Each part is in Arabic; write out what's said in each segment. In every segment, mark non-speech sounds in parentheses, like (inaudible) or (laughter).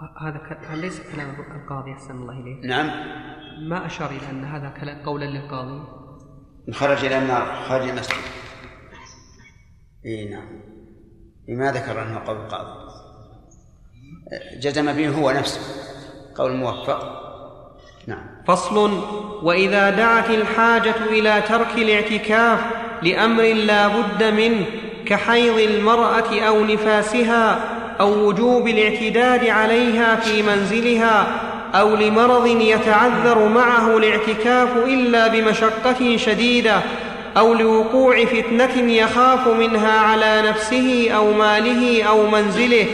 هذا. ليس كلام القاضي أحسن الله إليه نعم. ما أشار إلى أن هذا كلام قولا للقاضي؟ خرج إلى النار خارج المسجد. إي نعم. لما ذكر أنه قول القاضي؟ جزم به هو نفسه. قول موفق. نعم. فصل وإذا دعت الحاجة إلى ترك الاعتكاف لأمر لا بد منه كحيض المرأة أو نفاسها أو وجوب الاعتداد عليها في منزلها أو لمرض يتعذر معه الاعتكاف إلا بمشقة شديدة أو لوقوع فتنة يخاف منها على نفسه أو ماله أو منزله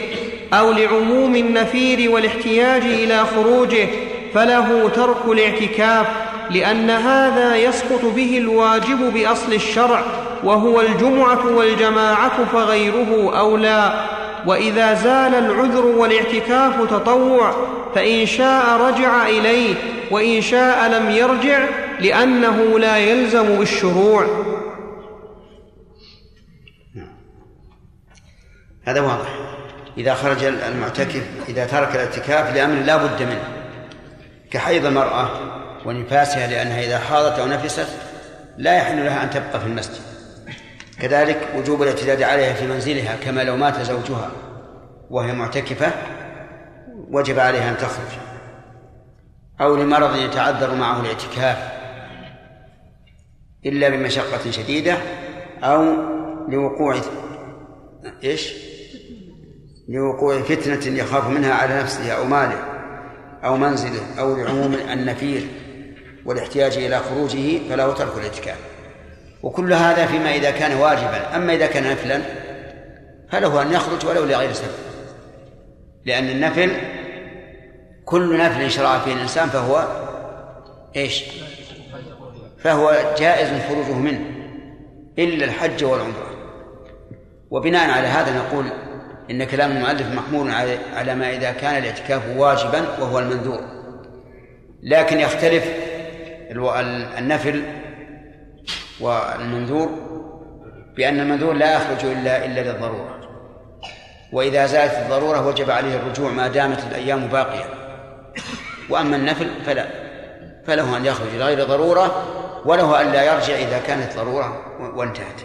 أو لعموم النفير والاحتياج إلى خروجه فله ترك الاعتكاف لأن هذا يسقط به الواجب بأصل الشرع وهو الجمعة والجماعة فغيره اولى وإذا زال العذر والاعتكاف تطوع فإن شاء رجع إليه وإن شاء لم يرجع لأنه لا يلزم بالشروع. هذا واضح. إذا خرج المعتكف إذا ترك الاعتكاف لأمر لا بد منه. كحيض المرأة ونفاسها لأنها إذا حاضت أو نفست لا يحل لها أن تبقى في المسجد. كذلك وجوب الاعتداد عليها في منزلها كما لو مات زوجها وهي معتكفة وجب عليها أن تخرج أو لمرض يتعذر معه الاعتكاف إلا بمشقة شديدة أو لوقوع إيش؟ لوقوع فتنة يخاف منها على نفسه أو ماله أو منزله أو لعموم النفير والاحتياج إلى خروجه فله ترك الاعتكاف وكل هذا فيما إذا كان واجبا. أما إذا كان نفلا فله أن يخرج ولو لغير سبب. لأن النفل كل نفل شرع فيه الإنسان فهو إيش؟ فهو جائز خروجه منه إلا الحج والعمرة. وبناء على هذا نقول إن كلام المؤلف محمول على ما إذا كان الاعتكاف واجبا وهو المنذور لكن يختلف النفل والمنذور بأن المنذور لا يخرج إلا إلا للضرورة. وإذا زالت الضرورة وجب عليه الرجوع ما دامت الأيام باقية. وأما النفل فلا. فله أن يخرج لغير ضرورة وله أن لا يرجع إذا كانت ضرورة وانتهت.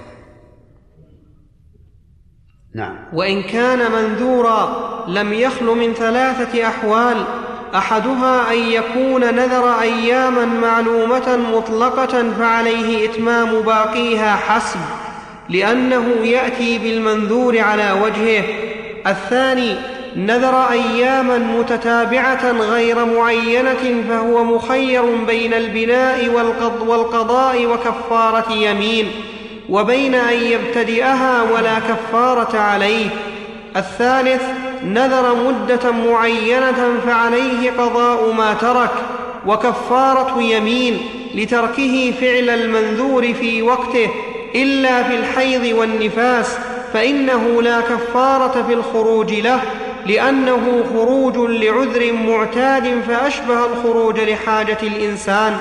نعم. وإن كان منذورا لم يخل من ثلاثة أحوال أحدها أن يكون نذر أياما معلومة مطلقة فعليه إتمام باقيها حسب لأنه يأتي بالمنذور على وجهه. الثاني نذر أياما متتابعة غير معينة فهو مخير بين البناء والقضاء وكفارة يمين وبين أن يبتدئها ولا كفارة عليه. الثالث نذر مدة معينة فعليه قضاء ما ترك وكفارة يمين لتركه فعل المنذور في وقته إلا في الحيض والنفاس فإنه لا كفارة في الخروج له لأنه خروج لعذر معتاد فأشبه الخروج لحاجة الإنسان.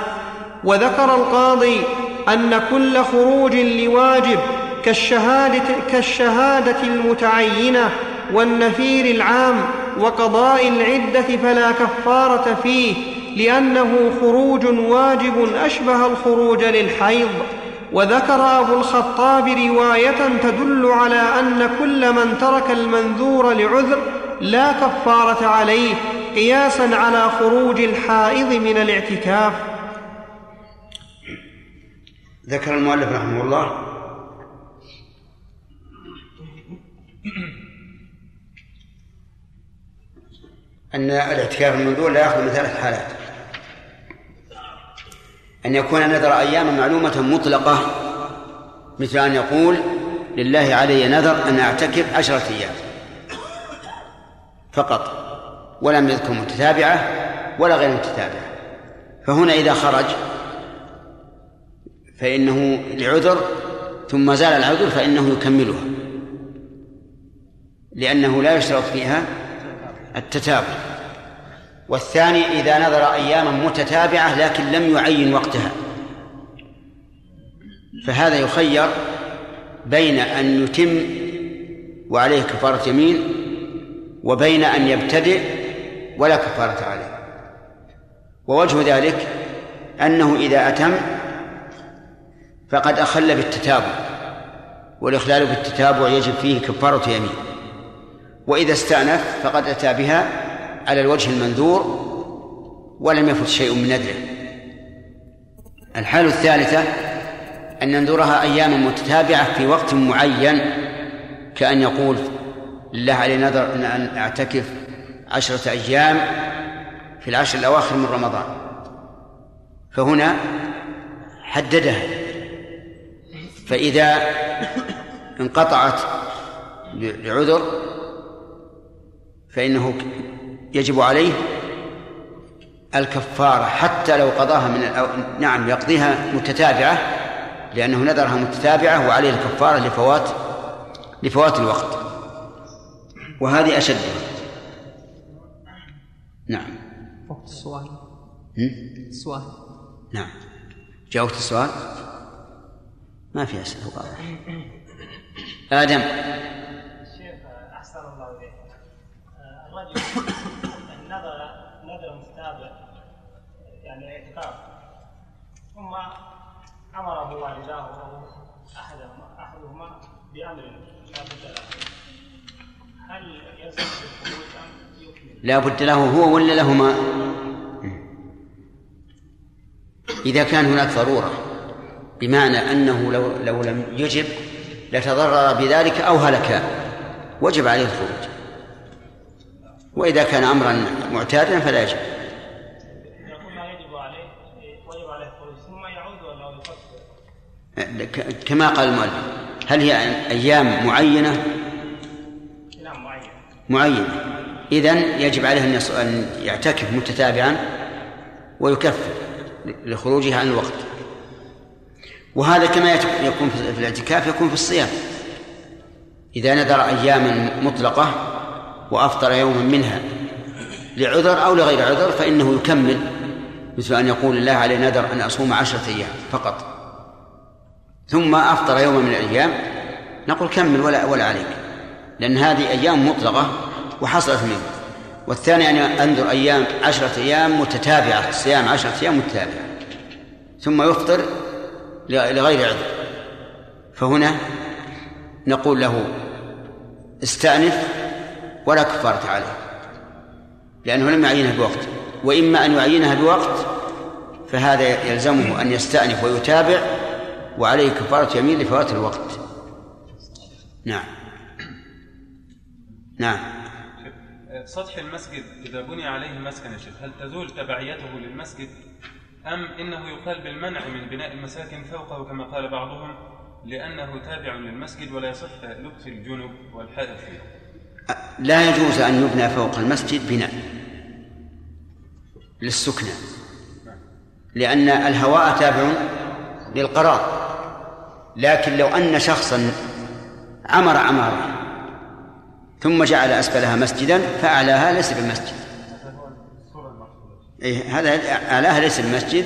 وذكر القاضي أن كل خروج لواجب كالشهاده, كالشهادة المتعينة والنفير العام وقضاء العدة فلا كفارة فيه لأنه خروج واجب أشبه الخروج للحيض. وذكر أبو الخطاب رواية تدل على أن كل من ترك المنذور لعذر لا كفارة عليه قياسا على خروج الحائض من الاعتكاف. ذكر المؤلف رحمه الله. أن الاعتكاف المنذور لا يخلو من ثلاث حالات. أن يكون نذر أيام معلومة مطلقة مثل أن يقول لله علي نذر أن أعتكف عشرة أيام. فقط. ولم يذكر متتابعة ولا غير متتابعة. فهنا إذا خرج فإنه لعذر ثم زال العذر فإنه يكملها. لأنه لا يشترط فيها التتابع. والثاني إذا نظر أياما متتابعة لكن لم يعين وقتها. فهذا يخير بين أن يتم وعليه كفارة يمين وبين أن يبتدئ ولا كفارة عليه. ووجه ذلك أنه إذا أتم فقد أخل بالتتابع والإخلال بالتتابع يجب فيه كفارة يمين. وإذا استأنف فقد أتى بها على الوجه المنذور ولم يفت شيء من نذره الحالة الثالثة أن ننذرها أياما متتابعة في وقت معين كأن يقول لله علي نذر أن أعتكف عشرة أيام في العشر الأواخر من رمضان. فهنا حددها. فإذا انقطعت لعذر فإنه يجب عليه الكفارة حتى لو قضاها من الأو... نعم يقضيها متتابعة لأنه نذرها متتابعة وعليه الكفارة لفوات لفوات الوقت. وهذه أشدها نعم. وقت السؤال. السؤال. نعم. جاوبت السؤال؟ ما في أسئلة آدم شيخ أحسن الله إليك (coughs) الرجل نذر نذر متتابع يعني اعتكاف ثم أمره والداه أو أحدهما أحدهما بأمر لا بد له. هل يلزم بالخروج أم يكمل؟ لا بد له هو ولا لهما؟ إذا كان هناك ضرورة بمعنى أنه لو لو لم يجب لتضرر بذلك أو هلك وجب عليه الخروج. وإذا كان أمرا معتادا فلا يجب. يقول ما يجب عليه وجب عليه الخروج ثم يعود ولا يقصر؟ كما قال المؤلف هل هي أيام معينة؟ نعم معين. معينة إذن يجب عليه أن أن يعتكف متتابعا ويكفر لخروجه عن الوقت. وهذا كما يكون في في الاعتكاف يكون في الصيام. إذا نذر أياما مطلقة وأفطر يوما منها لعذر أو لغير عذر فإنه يكمل مثل أن يقول الله علي نذر أن أصوم عشرة أيام فقط. ثم أفطر يوما من الأيام نقول كمل ولا ولا عليك لأن هذه أيام مطلقة وحصلت منه. والثاني أن أنذر أيام عشرة أيام متتابعة صيام عشرة أيام متتابعة. ثم يفطر لغير عذر. فهنا نقول له استأنف ولا كفارة عليه لأنه لم يعينها بوقت. وإما أن يعينها بوقت فهذا يلزمه أن يستأنف ويتابع وعليه كفارة يمين لفوات الوقت. نعم. نعم. سطح المسجد إذا بني عليه مسكن يا شيخ هل تزول تبعيته للمسجد؟ أم إنه يقال بالمنع من بناء المساكن فوقه كما قال بعضهم لأنه تابع للمسجد ولا يصح لبس الجنب والحائط فيه؟ لا يجوز أن يبنى فوق المسجد بناء للسكنى لأن الهواء تابع للقرار. لكن لو أن شخصا عمر عمارة ثم جعل أسفلها مسجدا فأعلاها ليس بمسجد إيه هذا أعلاها ليس بمسجد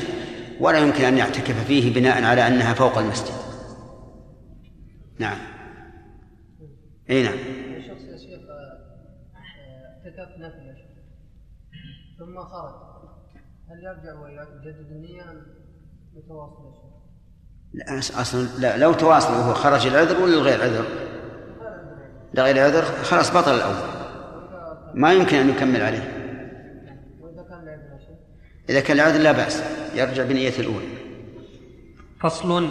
ولا يمكن أن يعتكف فيه بناء على أنها فوق المسجد. نعم. اي نعم شخص يا شيخ اعتكف نفل يا شيخ ثم خرج هل يرجع ويجدد النية أم يتواصل؟ لا أصلا لا لو تواصل وهو خرج العذر ولا الغير عذر؟ لغير عذر خلاص بطل الأول. ما يمكن أن يكمل عليه. وإذا كان لعب يا شيخ؟ إذا كان العذر لا بأس. يرجع بنية الاولى فصل.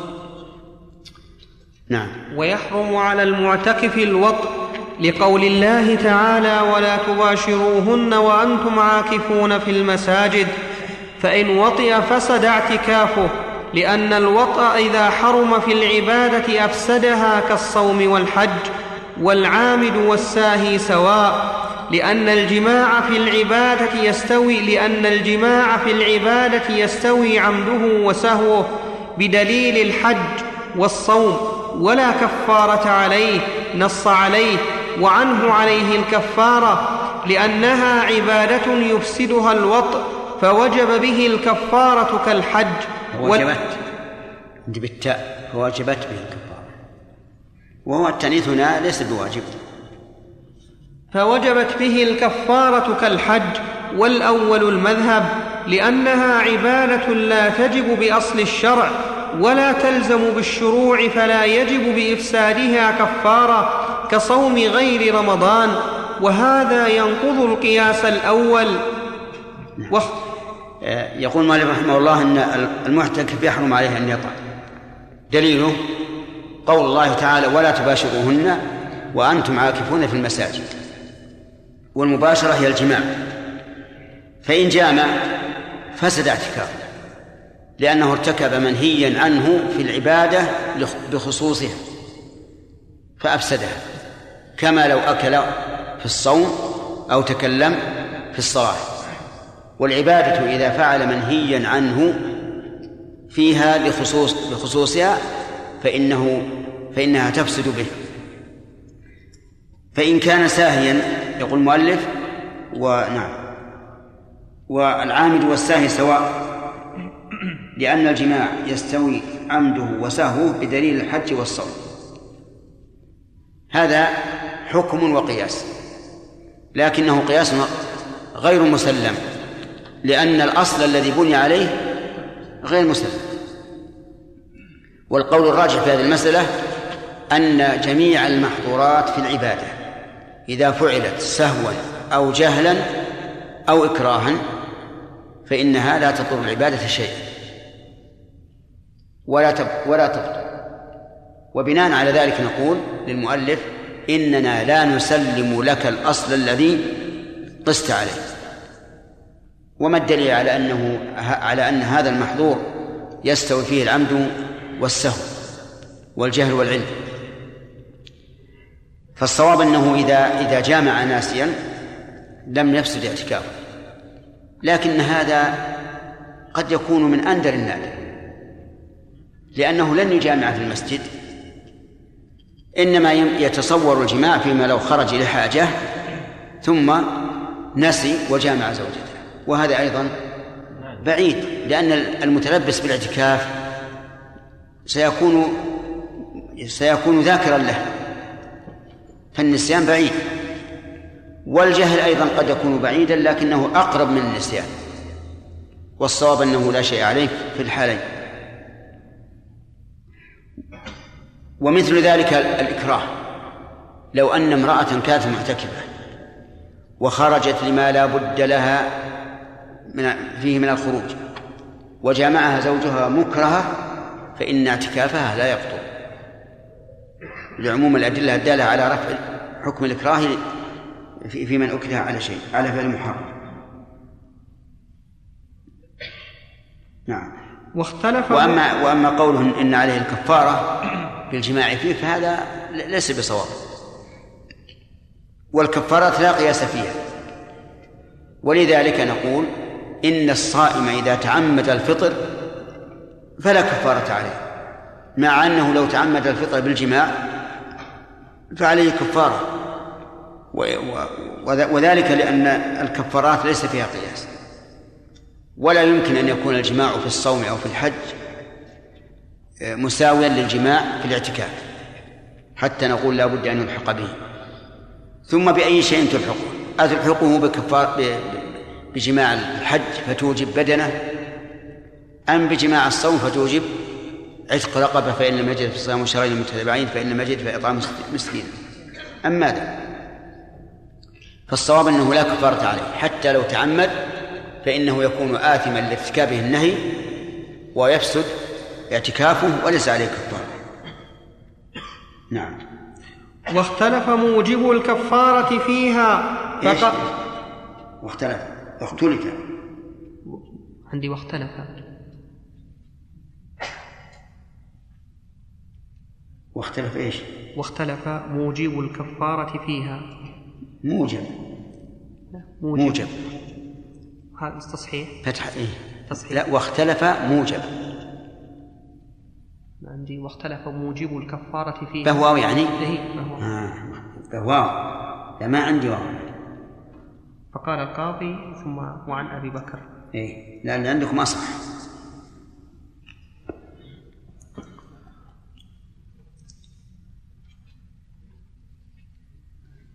نعم. ويحرم على المعتكف الوطء لقول الله تعالى ولا تباشروهن وأنتم عاكفون في المساجد فإن وطئ فسد اعتكافه لأن الوطء إذا حرم في العبادة أفسدها كالصوم والحج والعامد والساهي سواء لأن الجماع في العبادة يستوي لأن الجماع في العبادة يستوي عمده وسهوه بدليل الحج والصوم ولا كفارة عليه نص عليه وعنه عليه الكفارة لأنها عبادة يفسدها الوطء فوجب به الكفارة كالحج. وجبت عندي بالتاء. وجبت به الكفارة. وهو التأنيث هنا ليس بواجب. فوجبت به الكفارة كالحج والأول المذهب لأنها عبادة لا تجب بأصل الشرع ولا تلزم بالشروع فلا يجب بإفسادها كفارة. كصوم غير رمضان وهذا ينقض القياس الأول. وخ... يقول مالك رحمه الله إن المعتكف يحرم عليه أن يطعم دليله قول الله تعالى ولا تباشروهن وأنتم عاكفون في المساجد. والمباشرة هي الجماع. فإن جامع فسد اعتكافه لأنه ارتكب منهيا عنه في العبادة بخصوصها فأفسدها. كما لو أكل في الصوم أو تكلم في الصلاة. والعبادة إذا فعل منهيا عنه فيها لخصوص لخصوصها فإنه فإنها تفسد به. فإن كان ساهيا يقول المؤلف ونعم والعامد والساهي سواء لأن الجماع يستوي عمده وسهوه بدليل الحج والصوم. هذا حكم وقياس. لكنه قياس غير مسلم لأن الأصل الذي بني عليه غير مسلم. والقول الراجح في هذه المسألة أن جميع المحظورات في العبادة إذا فعلت سهوا أو جهلا أو إكراها فإنها لا تضر العبادة شيئا. ولا ولا تبطل. وبناء على ذلك نقول للمؤلف إننا لا نسلم لك الأصل الذي قست عليه. وما الدليل على أنه على أن هذا المحظور يستوي فيه العمد والسهو والجهل والعلم؟ فالصواب أنه إذا إذا جامع ناسيا لم يفسد اعتكافه. لكن هذا قد يكون من أندر النادر لأنه لن يجامع في المسجد إنما يتصور الجماع فيما لو خرج لحاجة ثم نسي وجامع زوجته. وهذا أيضا بعيد لأن المتلبس بالاعتكاف سيكون سيكون ذاكرا له فالنسيان بعيد. والجهل أيضا قد يكون بعيدا لكنه أقرب من النسيان. والصواب أنه لا شيء عليه في الحالين. ومثل ذلك الإكراه. لو أن امرأة كانت معتكفة وخرجت لما لا بد لها من فيه من الخروج وجامعها زوجها مكرهة فإن اعتكافها لا يبطل لعموم الأدلة الدالة على رفع حكم الإكراه في, في من أكره على شيء على فعل محرم. نعم. واختلف وأما وأما قوله إن عليه الكفارة في الجماع فيه فهذا ليس بصواب. والكفارات لا قياس فيها. ولذلك نقول إن الصائم إذا تعمد الفطر فلا كفارة عليه مع أنه لو تعمد الفطر بالجماع فعليه كفارة. وذلك لأن الكفارات ليس فيها قياس. ولا يمكن أن يكون الجماع في الصوم أو في الحج مساويا للجماع في الاعتكاف حتى نقول لا بد أن يلحق به. ثم بأي شيء تلحقه أتلحقه بكفار بجماع الحج فتوجب بدنه؟ أم بجماع الصوم فتوجب عتق رقبة فإن لم يجد صيام شهرين متتابعين فإن لم يجد فإطعام مسكين أم ماذا؟ فالصواب أنه لا كفارة عليه حتى لو تعمد فإنه يكون آثما لارتكابه النهي ويفسد اعتكافه وليس عليه كفارة نعم. واختلف موجب الكفارة فيها فقط واختلف. اختلف. عندي واختلف. واختلف إيش؟ واختلف موجب الكفارة فيها. موجب. موجب, موجب. هذا تصحيح فتح إيه. تصحيح. لا واختلف موجب. عندي واختلف موجب الكفارة فيها فهو يعني؟ إيه فهو آه. لا ما عندي واو. فقال القاضي ثم وعن أبي بكر. إيه لأن عندكم أصح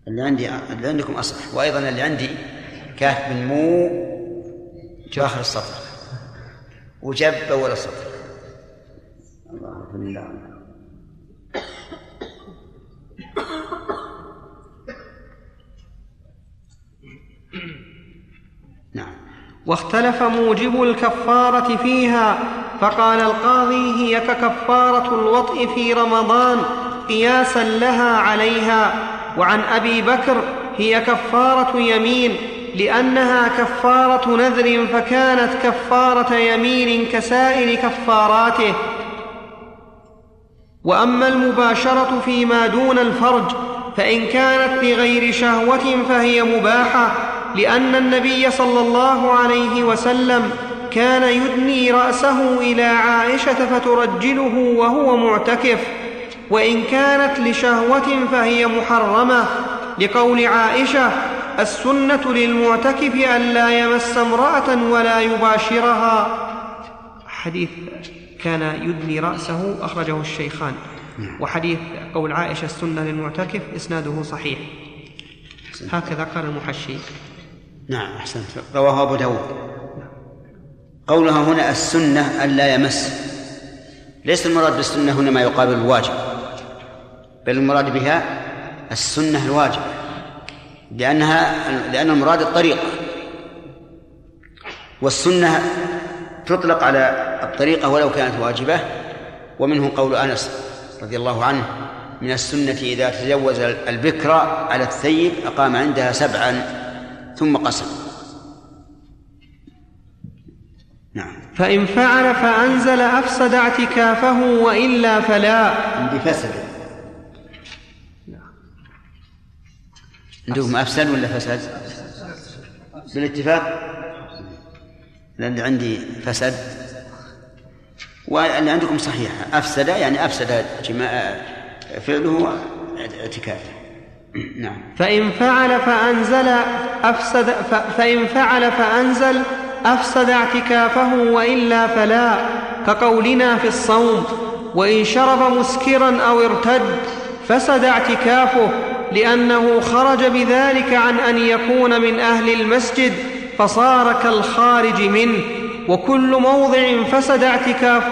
اللي عندي اللي عندكم أصح وأيضا اللي عندي كاف من مو آخر السطر وجب أول السطر الله (coughs) الله نعم. واختلف موجب الكفارة فيها فقال القاضي هي ككفارة الوطء في رمضان قياسا لها عليها. وعن أبي بكر هي كفارة يمين لأنها كفارة نذر فكانت كفارة يمين كسائر كفاراته. وأما المباشرة فيما دون الفرج فإن كانت لغير شهوة فهي مباحة لأن النبي صلى الله عليه وسلم كان يدني رأسه إلى عائشة فترجله وهو معتكف وإن كانت لشهوة فهي محرمة. لقول عائشة السنة للمعتكف ألا يمس امرأة ولا يباشرها. حديث كان يدني رأسه أخرجه الشيخان. وحديث قول عائشة السنة للمعتكف إسناده صحيح. هكذا قال المحشي. نعم أحسنت. رواه أبو داود. قولها هنا السنة ألا يمس. ليس المراد بالسنة هنا ما يقابل الواجب بل المراد بها السنة الواجب لأنها لأن المراد الطريقة. والسنة تطلق على الطريقة ولو كانت واجبة ومنه قول أنس رضي الله عنه من السنة إذا تجوز البكر على الثيب أقام عندها سبعا ثم قسم. نعم. فإن فعل فأنزل أفسد اعتكافه وإلا فلا. بفسد عندكم أفسد ولا فسد؟ بالاتفاق؟ لأن عندي فسد واللي عندكم صحيح. أفسد يعني أفسد جماع فعله اعتكافه (clears throat) نعم. فإن فعل فأنزل أفسد فإن فعل فأنزل أفسد اعتكافه وإلا فلا. كقولنا في الصوم وإن شرب مسكرا أو ارتد فسد اعتكافه لأنه خرج بذلك عن أن يكون من أهل المسجد. فصار كالخارج منه وكل موضع فسد اعتكاف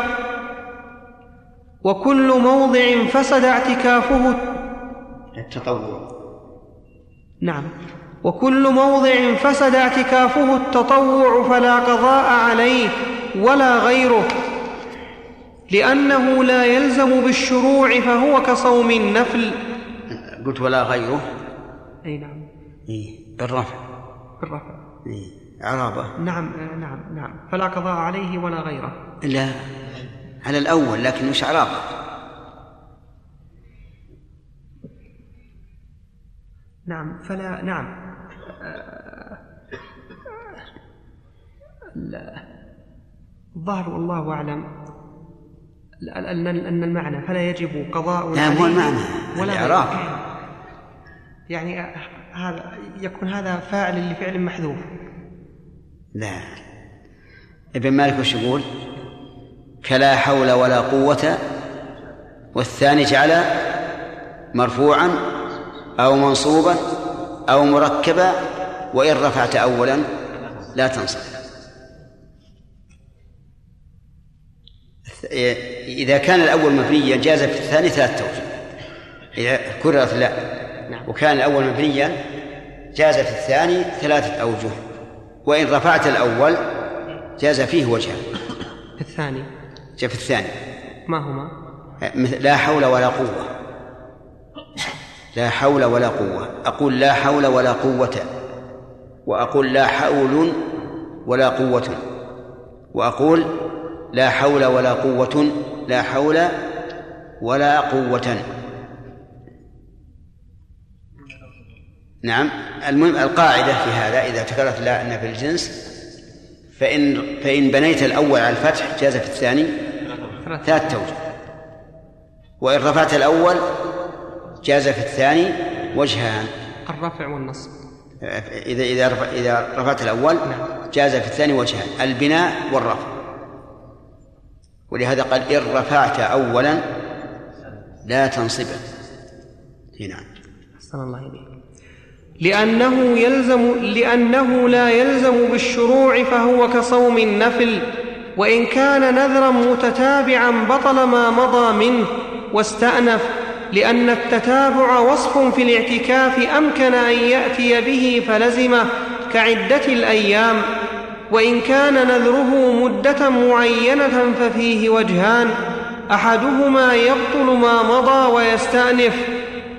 وكل موضع فسد اعتكافه التطوع. نعم. وكل موضع فسد اعتكافه التطوع فلا قضاء عليه ولا غيره. لأنه لا يلزم بالشروع فهو كصوم النفل. قلت ولا غيره؟ أي نعم. إيه بالرفع. بالرفع. إيه. عرابة نعم نعم نعم. فلا قضاء عليه ولا غيره. لا على الأول لكن مش عرابة نعم فلا نعم. الظاهر والله أعلم أن المعنى فلا يجب قضاء لا مو المعنى ولا الإعراب يعني هذا يكون هذا فاعل لفعل محذوف. لا. إبن مالك وش يقول؟ كلا حول ولا قوة. والثاني جعل مرفوعا أو منصوبا أو مركبا وإن رفعت أولا لا تنصب. إذا كان الأول مبنيا جاز في الثاني ثلاثة أوجه إذا كررت لا. نعم. وكان الأول مبنيا جاز في الثاني ثلاثة أوجه. وإن رفعت الأول جاز فيه وجهان في الثاني. في الثاني. ما هما؟ لا حول ولا قوة. لا حول ولا قوة. أقول لا حول ولا قوة وأقول لا حول ولا قوة وأقول لا حول ولا قوة لا حول ولا قوة. نعم. المهم القاعدة في هذا إذا تكررت لا أن في الجنس فإن فإن بنيت الأول على الفتح جاز في الثاني؟ ثلاث توجه. وإن رفعت الأول جاز في الثاني وجهان. الرفع والنصب. إذا إذا رفع إذا رفعت الأول نعم. جاز في الثاني وجهان البناء والرفع. ولهذا قال إن رفعت أولا لا تنصبه هنا. أحسن الله إليك. لأنه يلزم لأنه لا يلزم بالشروع فهو كصوم النفل وإن كان نذرا متتابعا بطل ما مضى منه واستأنف لأن التتابع وصف في الاعتكاف أمكن أن يأتي به فلزمه كعدة الأيام وإن كان نذره مدة معينة ففيه وجهان أحدهما يبطل ما مضى ويستأنف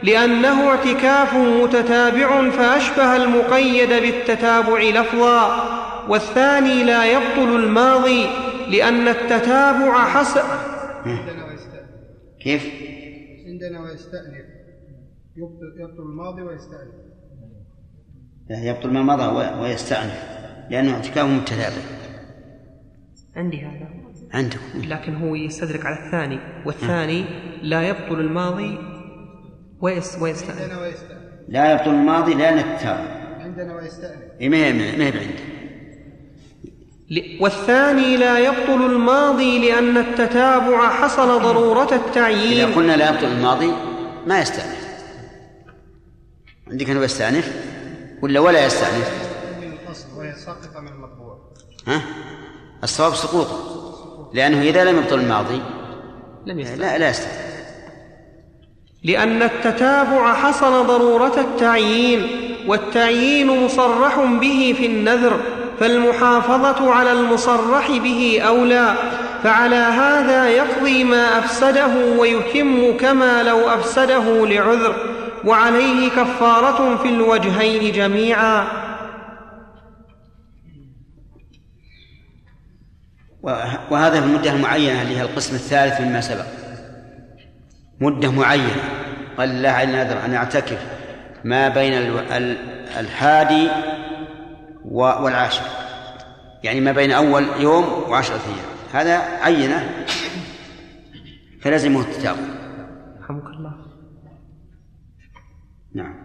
لأنه اعتكاف متتابع فأشبه المقيد بالتتابع لفظا والثاني لا يبطل الماضي لأن التتابع حسب عندنا ويستأنف كيف؟ عندنا ويستأنف. يبطل الماضي ويستأنف. لا يبطل ما مضى ويستأنف لأنه اعتكاف متتابع. عندي هذا. عندكم لكن هو يستدرك على الثاني والثاني لا يبطل الماضي ويس ويستأنف. عندنا ويستأنف. لا يبطل الماضي لأن التتابع عندنا ويستأنف. إيه، ما هي ما هي بعندك ل- والثاني لا يبطل الماضي لأن التتابع حصل ضرورة إذا التعيين قلنا لا يبطل الماضي ما يستأنف. عندك أنه يستأنف ولا ولا يستأنف؟ ويسقط من المطبوع. ها؟ الصواب سقوطه لأنه إذا لم يبطل الماضي لم يستأنف. لا لا يستأنف. لأن التتابع حصل ضرورة التعيين والتعيين مصرح به في النذر فالمحافظة على المصرح به أولى فعلى هذا يقضي ما أفسده ويتم كما لو أفسده لعذر وعليه كفارة في الوجهين جميعا. وه- وهذا في المدة المعينة اللي هي القسم الثالث مما سبق. مدة معينة. قال على نذر أن أعتكف ما بين ال- ال- الحادي و- والعاشر؟ يعني ما بين أول يوم وعشرة أيام. هذا عينة. فلزمه التتابع رحمك الله. نعم.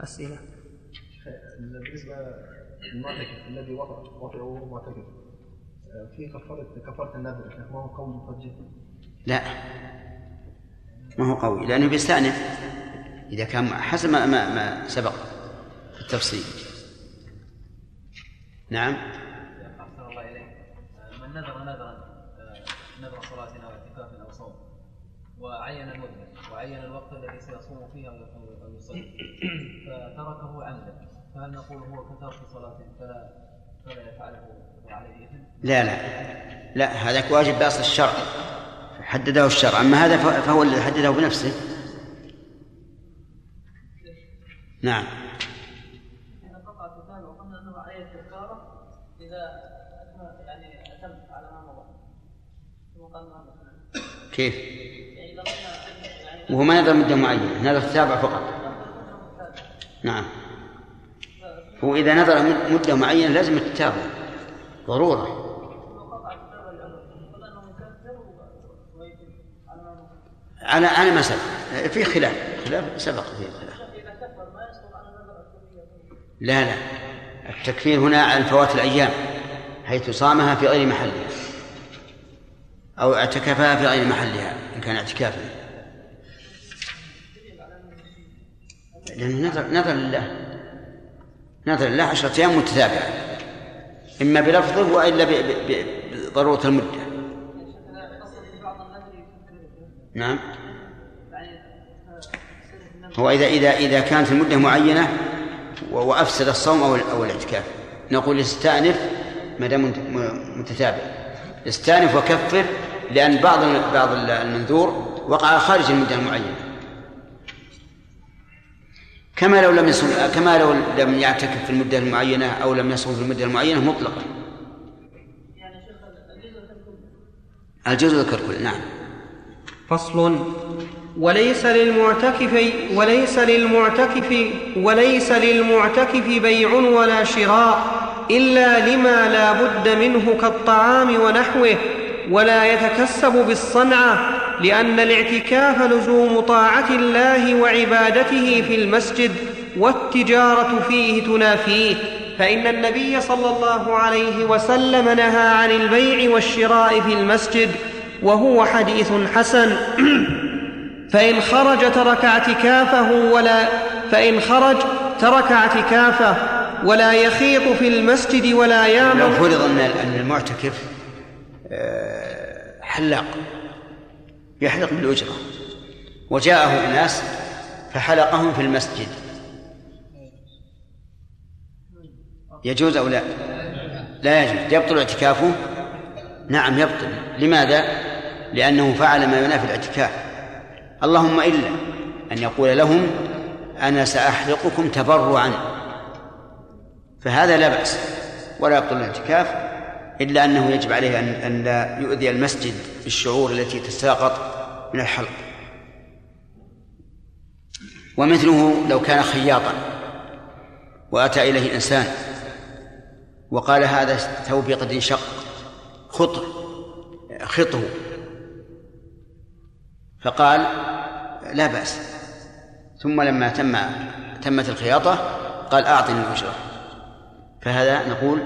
أسئلة. بالنسبة للمعتكف الذي وطئ وطئ وهو معتكف آه، في كفاره كفارة النذر شيخ ما هو قول مفجر؟ لا. ما هو قوي لأنه بيستأنف إذا كان حسب ما, ما, ما سبق في التفصيل. نعم؟ أحسن الله إليك من نذر نذرا آه، نذر صلاة أو اعتكاف أو صوم وعين المدة وعين الوقت الذي سيصوم فيه أو يصلي فتركه عمدا فهل نقول هو كترك صلاة فلا فلا يفعله وعليه إثم؟ لا لا. لا هذاك واجب بأصل الشرع. حدده الشرع. أما هذا فهو الذي حدده بنفسه. نعم. كيف؟ وهو ما نذر مدة معينة نذر تتابع فقط. نعم. هو إذا مد- مدة معينة لازم التتابع ضرورة قطع الكتاب الأول قلنا أنه مكفر ويتم على ما مضى على على ما سبق. في خلاف. خلاف سبق فيه خلاف. لا لا. التكفير هنا عن فوات الأيام حيث صامها في غير محلها أو اعتكفها في غير محلها إن كان اعتكافا لأنه نذر نذر لله. نذر لله عشرة أيام متتابعة. إما بلفظه وإلا بضرورة المدة. في نعم. هو إذا إذا إذا كانت المدة معينة وأفسد الصوم أو أو الاعتكاف. نقول استأنف ما دام متتابع. استأنف وكفر لأن بعض بعض ال- المنذور وقع خارج المدة المعينة. كما لو لم يصوم كما لو لم يعتكف في المدة المعينة أو لم يصوم في المدة المعينة مطلقا. الجزء ذكر كله. نعم. فصل وليس للمعتكف وليس للمعتكف وليس للمعتكف بيع ولا شراء إلا لما لا بد منه كالطعام ونحوه ولا يتكسب بالصنعة لأن الاعتكاف لزوم طاعة الله وعبادته في المسجد والتجارة فيه تنافيه. فإن النبي صلى الله عليه وسلم نهى عن البيع والشراء في المسجد وهو حديث حسن. (clears throat) فإن خرج ترك اعتكافه ولا فإن خرج ترك اعتكافه ولا يخيط في المسجد ولا لو يعمل فرض أن أن المعتكف آه، حلاق يحلق بالأجرة وجاءه اناس فحلقهم في المسجد. يجوز أو لا؟ لا يجوز. يبطل اعتكافه؟ نعم يبطل. لماذا؟ لأنه فعل ما ينافي الاعتكاف. اللهم إلا أن يقول لهم أنا سأحلقكم تبرعا. فهذا لا بأس ولا يبطل الاعتكاف إلا أنه يجب عليه أن لا يؤذي المسجد بالشعور التي تساقط من الحلق. ومثله لو كان خياطا وأتى إليه إنسان وقال هذا ثوبي قد انشق خط خطه فقال لا بأس. ثم لما تم تمت الخياطة قال أعطني الأجرة. فهذا نقول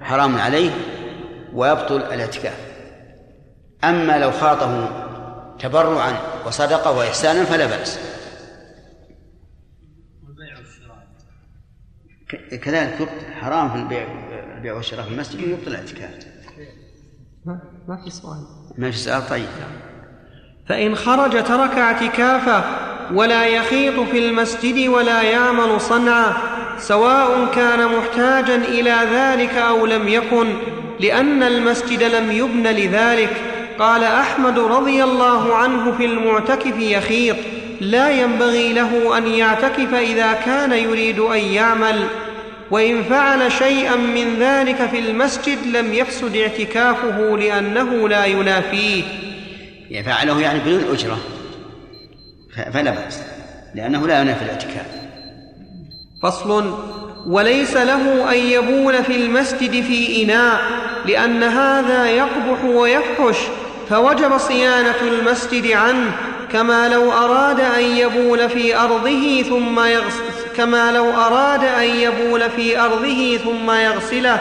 حرام عليه ويبطل الاعتكاف. أما لو خاطه تبرعا وصدقة وإحسانا فلا بأس. كذلك يبطل حرام في البيع البيع والشراء في المسجد ويبطل الاعتكاف. ما- ما في سؤال. ما في سؤال؟ طيب. فإن خرج ترك اعتكافه ولا يخيط في المسجد ولا يعمل صنعه سواء كان محتاجا إلى ذلك أو لم يكن لأن المسجد لم يبن لذلك. قال أحمد رضي الله عنه في المعتكف يخيط لا ينبغي له أن يعتكف إذا كان يريد أن يعمل. وإن فعل شيئا من ذلك في المسجد لم يفسد اعتكافه لأنه لا ينافيه. فعله يعني بدون أجرة. فلا بأس لأنه لا ينافي الاعتكاف. فصل وليس له أن يبول في المسجد في إناء لأن هذا يقبح ويفحش فوجب صيانة المسجد عنه كما لو أراد أن يبول في أرضه ثم يغسل كما لو أراد أن يبول في أرضه ثم يغسله.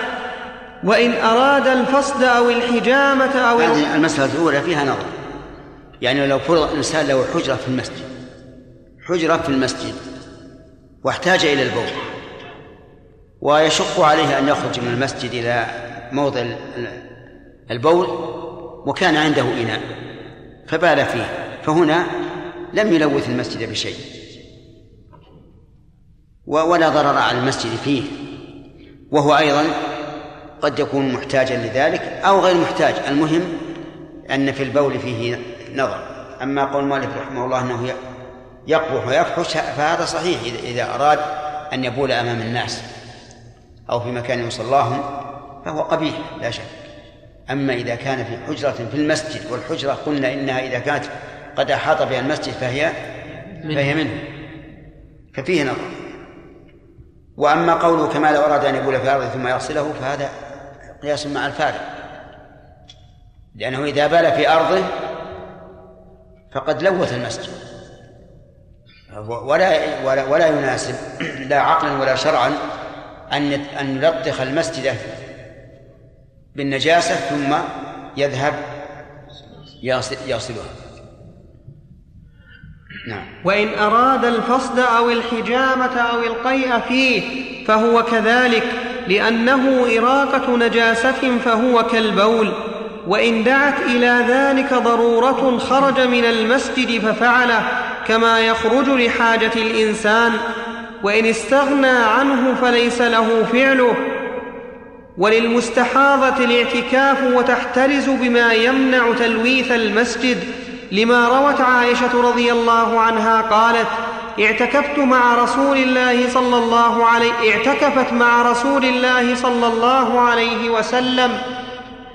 وإن أراد الفصد أو الحجامة أو هذه المسألة الأولى فيها نظر. يعني لو فرض الإنسان له حجرة في المسجد حجرة في المسجد واحتاج إلى البول ويشق عليه أن يخرج من المسجد إلى موضع ال- ال- البول وكان عنده إناء فبال فيه فهنا لم يلوث المسجد بشيء ولا ضرر على المسجد فيه وهو أيضا قد يكون محتاجا لذلك أو غير محتاج المهم أن في البول فيه نظر. أما قول مالك رحمه الله أنه يقبح ويفحش فهذا صحيح إذا- أراد أن يبول أمام الناس أو في مكان يصلاهم فهو قبيح لا شك. أما إذا كان في حجرة في المسجد والحجرة قلنا إنها إذا كانت قد أحاط بها المسجد فهي فهي منه. ففيه نظر. وأما قوله كما لو أراد أن يبول في أرضه ثم يغسله فهذا قياس مع الفارق. لأنه إذا بال في أرضه فقد لوث المسجد. ولا ولا, ولا يناسب لا عقلا ولا شرعا أن أن يلطخ المسجد بالنجاسة ثم يذهب يغسلها نعم. وإن أراد الفصد أو الحجامة أو القيء فيه فهو كذلك لأنه إراقة نجاسة فهو كالبول. وإن دعت إلى ذلك ضرورة خرج من المسجد ففعله كما يخرج لحاجة الإنسان وإن استغنى عنه فليس له فعله. وللمستحاضة الاعتكاف وتحترز بما يمنع تلويث المسجد لما روت عائشة رضي الله عنها قالت اعتكفت مع رسول الله صلى الله عليه اعتكفت مع رسول الله صلى الله عليه وسلم.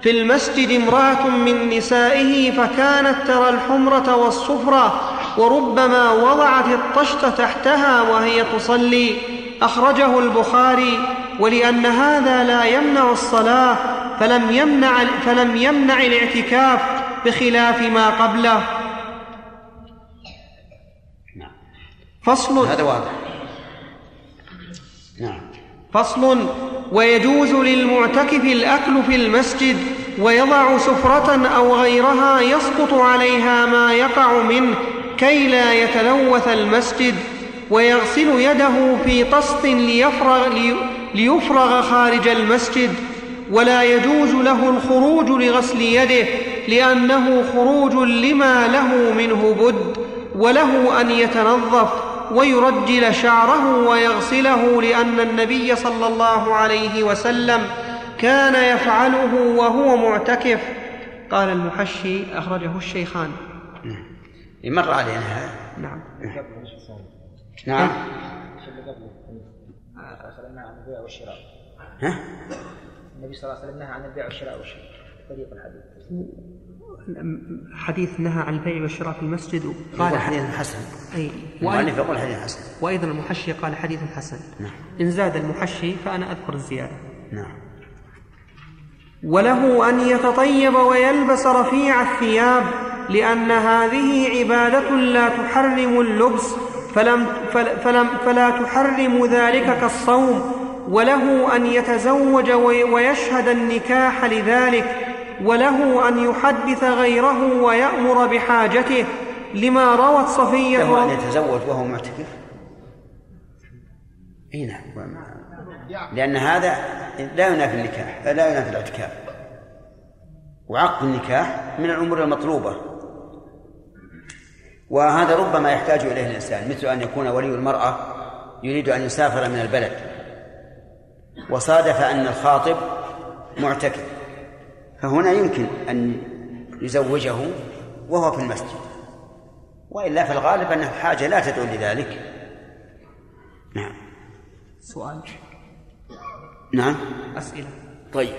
في المسجد امرأة من نسائه فكانت ترى الحمرة والصفرة وربما وضعت الطشت تحتها وهي تصلي. أخرجه البخاري ولأن هذا لا يمنع الصلاة فلم يمنع فلم يمنع الاعتكاف بخلاف ما قبله. فصل هذا واضح. نعم فصل ويجوز للمعتكف الأكل في المسجد ويضع سفرة أو غيرها يسقط عليها ما يقع منه كي لا يتلوث المسجد ويغسل يده في طست ليفرغ, ليفرغ خارج المسجد ولا يجوز له الخروج لغسل يده لأنه خروج لما له منه بد وله أن يتنظف ويرجل شعره ويغسله لأن النبي صلى الله عليه وسلم كان يفعله وهو معتكف. قال المحشي أخرجه الشيخان. مر علينا هذا. نعم. نعم. ها؟ النبي صلى الله عليه وسلم نهى عن البيع والشراء والشراء. طريق الحديث. حديث نهى عن البيع والشراء في المسجد قال حديث حسن. أي. المؤلف يقول حديث حسن. وأيضا المحشي قال حديث حسن. نعم. إن زاد المحشي فأنا أذكر الزيادة. نعم. وله أن يتطيب ويلبس رفيع الثياب لأن هذه عبادة لا تحرم اللبس فلم فلم فلا تحرم ذلك كالصوم. وله أن يتزوج ويشهد النكاح لذلك. وله أن يحدث غيره ويأمر بحاجته لما روت صفية له ان يتزوج وهو معتكف؟ إي نعم. لأن هذا لا ينافي النكاح لا ينافي الاعتكاف. وعقد النكاح من الأمور المطلوبة. وهذا ربما يحتاج إليه الإنسان مثل أن يكون ولي المرأة يريد أن يسافر من البلد وصادف أن الخاطب معتكف. فهنا يمكن أن يزوجه وهو في المسجد. وإلا في الغالب انه حاجة لا تدعو لذلك. نعم. سؤال. نعم. أسئلة. طيب.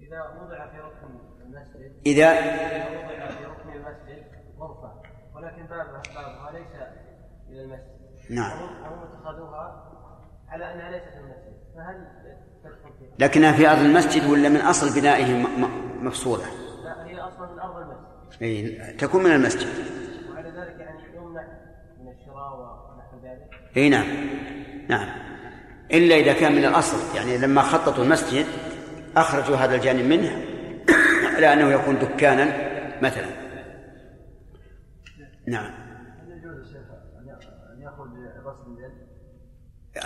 إذا وضع في ركن المسجد إذا وضع في ركن المسجد غرفة ولكن بابها بابها ليس إلى المسجد. نعم. هم اتخذوها على أنها ليست المسجد. فهل؟ لكنها في أرض المسجد ولا من أصل بنائه مفصولة؟ لا هي أصلا من أرض المسجد. أي تكون من المسجد. وعلى ذلك يعني يمنع من الشراء ونحو ذلك. إي نعم. نعم. إلا إذا كان من الأصل. يعني لما خططوا المسجد أخرجوا هذا الجانب منه على أنه يكون دكانا مثلا. نعم؟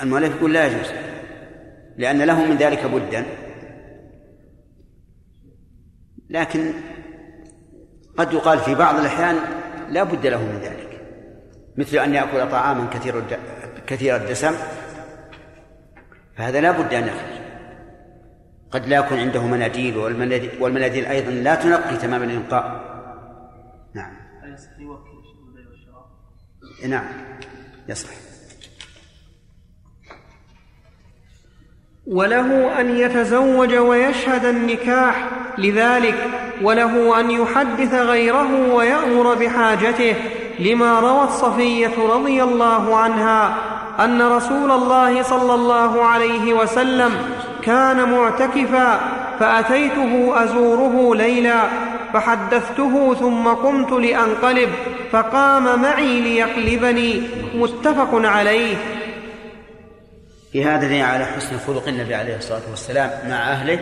المؤلف يقول لا يجوز. لأن له من ذلك بدا. لكن قد يقال في بعض الأحيان لا بد له من ذلك. مثل أن يأكل طعاما كثير. كثير الدسم فهذا لا بد أن يخرج. قد لا يكون عنده مناديل والمناديل, أيضا لا تنقي تمام الإنقاء. نعم. يصح يوكل؟ نعم. يصح. وله أن يتزوج ويشهد النكاح لذلك وله أن يحدث غيره ويأمر بحاجته لما روت صفية رضي الله عنها أن رسول الله صلى الله عليه وسلم كان معتكفا فأتيته أزوره ليلا فحدثته ثم قمت لأنقلب فقام معي ليقلبني متفق عليه. في هذا دليل على حسن خلق النبي عليه الصلاة والسلام مع أهله.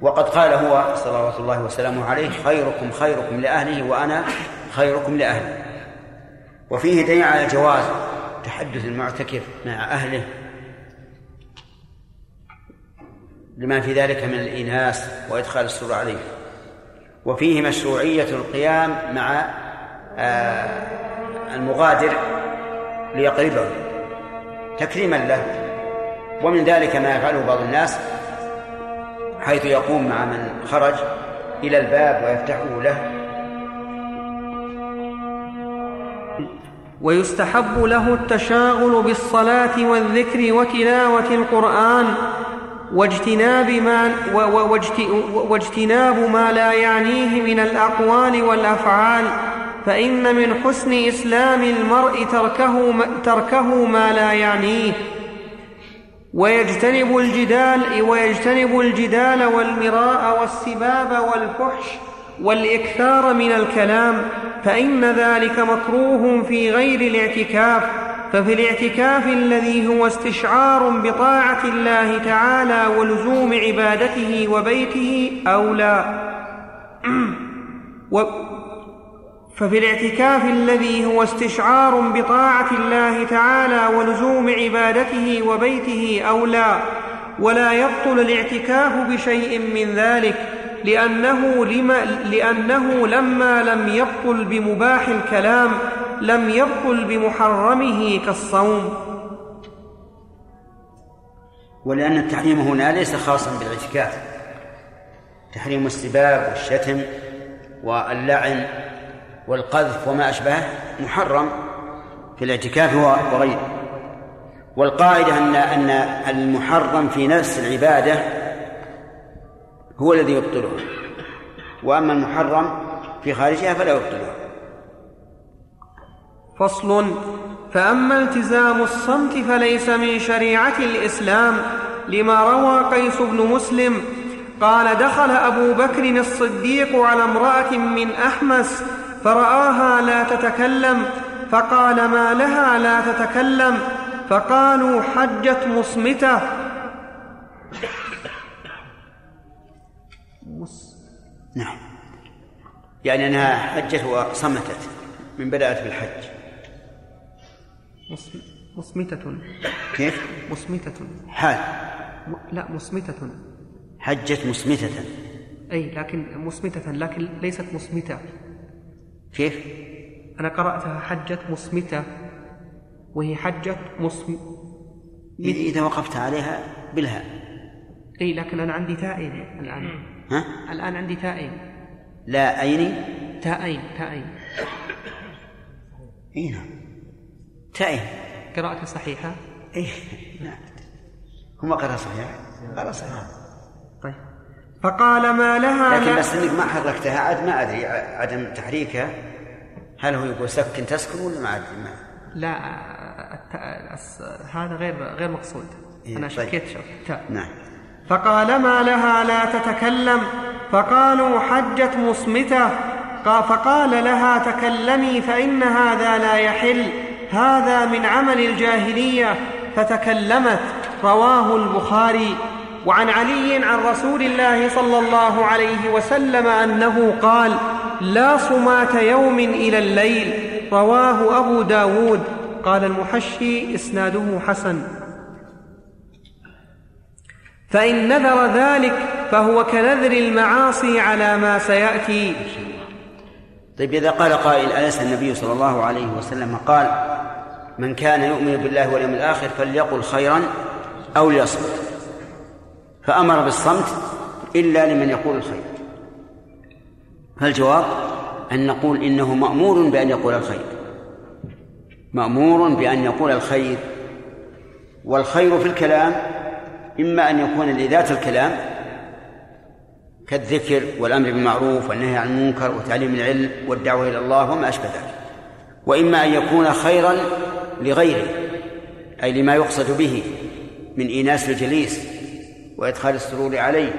وقد قال هو صلوات الله وسلامه عليه خيركم خيركم لأهله وأنا خيركم لأهلي. وفيه دليل على جواز تحدث المعتكف مع أهله. لما في ذلك من الإناس وإدخال السرور عليه. وفيه مشروعية القيام مع آه، المغادر ليقربه. تكريما له. ومن ذلك ما يفعله بعض الناس حيث يقوم مع من خرج إلى الباب ويفتحه له. ويستحب له التشاغل بالصلاة والذكر وتلاوة القرآن واجتناب ما, واجتناب ما لا يعنيه من الأقوال والأفعال فإن من حسن إسلام المرء تركه تركه ما لا يعنيه. ويجتنب الجدال ويجتنب الجدال والمراء والسباب والفحش والإكثار من الكلام فإن ذلك مكروه في غير الاعتكاف ففي الاعتكاف الذي هو استشعار بطاعة الله تعالى ولزوم عبادته وبيته أولى. (clears throat) ففي الاعتكاف الذي هو استشعار بطاعة الله تعالى ولزوم عبادته وبيته أولى ولا يبطل الاعتكاف بشيء من ذلك لأنه, لما لأنه لما لم يبطل بمباح الكلام لم يبطل بمحرمه كالصوم. ولأن التحريم هنا ليس خاصا بالاعتكاف تحريم السباب والشتم واللعن والقذف وما أشبهه محرم في الاعتكاف وغيره. والقاعدة أن أن المحرم في نفس العبادة هو الذي يبطلها. وأما المحرم في خارجها فلا يبطلها. فصل. فأما التزام الصمت فليس من شريعة الإسلام لما روى قيس بن مسلم قال دخل أبو بكر الصديق على امرأة من أحمس فرآها لا تتكلم فقال ما لها لا تتكلم؟ فقالوا حجت مصمتة. نعم. يعني أنها حجت وصمتت من بدأت بالحج. مصمتة. كيف؟ مصمتة. حال. م... لا مصمتة. حجت مصمتة. أي لكن مصمتة لكن ليست مصمتة. كيف؟ أنا قرأتها حجت مصمتة وهي حجت مصم إذا وقفت عليها بالهاء. أي لكن أنا عندي تائين الآن. ها؟ الآن عندي تائين. لا أين؟ تائين تائين. إي نعم. تائين. قراءتي صحيحة؟ اي نعم. هم قرأ صحيح؟ قرأ صحيح. طيب فقال ما لها لكن بس إنك ما حركتها عاد ما أدري عدم تحريكها. هل هو يقول سكن تسكن ولا ما أدري؟ ما. لا هذا غير غير مقصود. إيه، أنا طيب. شكيت تاء نعم. فقال ما لها لا تتكلم. فقالوا حجت مصمتة. قا- فقال لها تكلمي فإن هذا لا يحل. هذا من عمل الجاهلية. فتكلمت. رواه البخاري. وعن علي عن رسول الله صلى الله عليه وسلم أنه قال لا صمات يوم إلى الليل رواه أبو داود. قال المحشي إسناده حسن. فإن نذر ذلك فهو كنذر المعاصي على ما سيأتي. طيب إذا قال قائل أليس النبي صلى الله عليه وسلم قال من كان يؤمن بالله واليوم الآخر فليقل خيرا أو ليصمت فأمر بالصمت إلا لمن يقول الخير. فالجواب أن نقول إنه مأمور بأن يقول الخير. مأمور بأن يقول الخير. والخير في الكلام إما أن يكون لذات الكلام كالذكر والأمر بالمعروف والنهي عن المنكر وتعليم العلم والدعوة إلى الله وما أشبه ذلك. وإما أن يكون خيرا لغيره أي لما يقصد به من إيناس الجليس وإدخال السرور عليه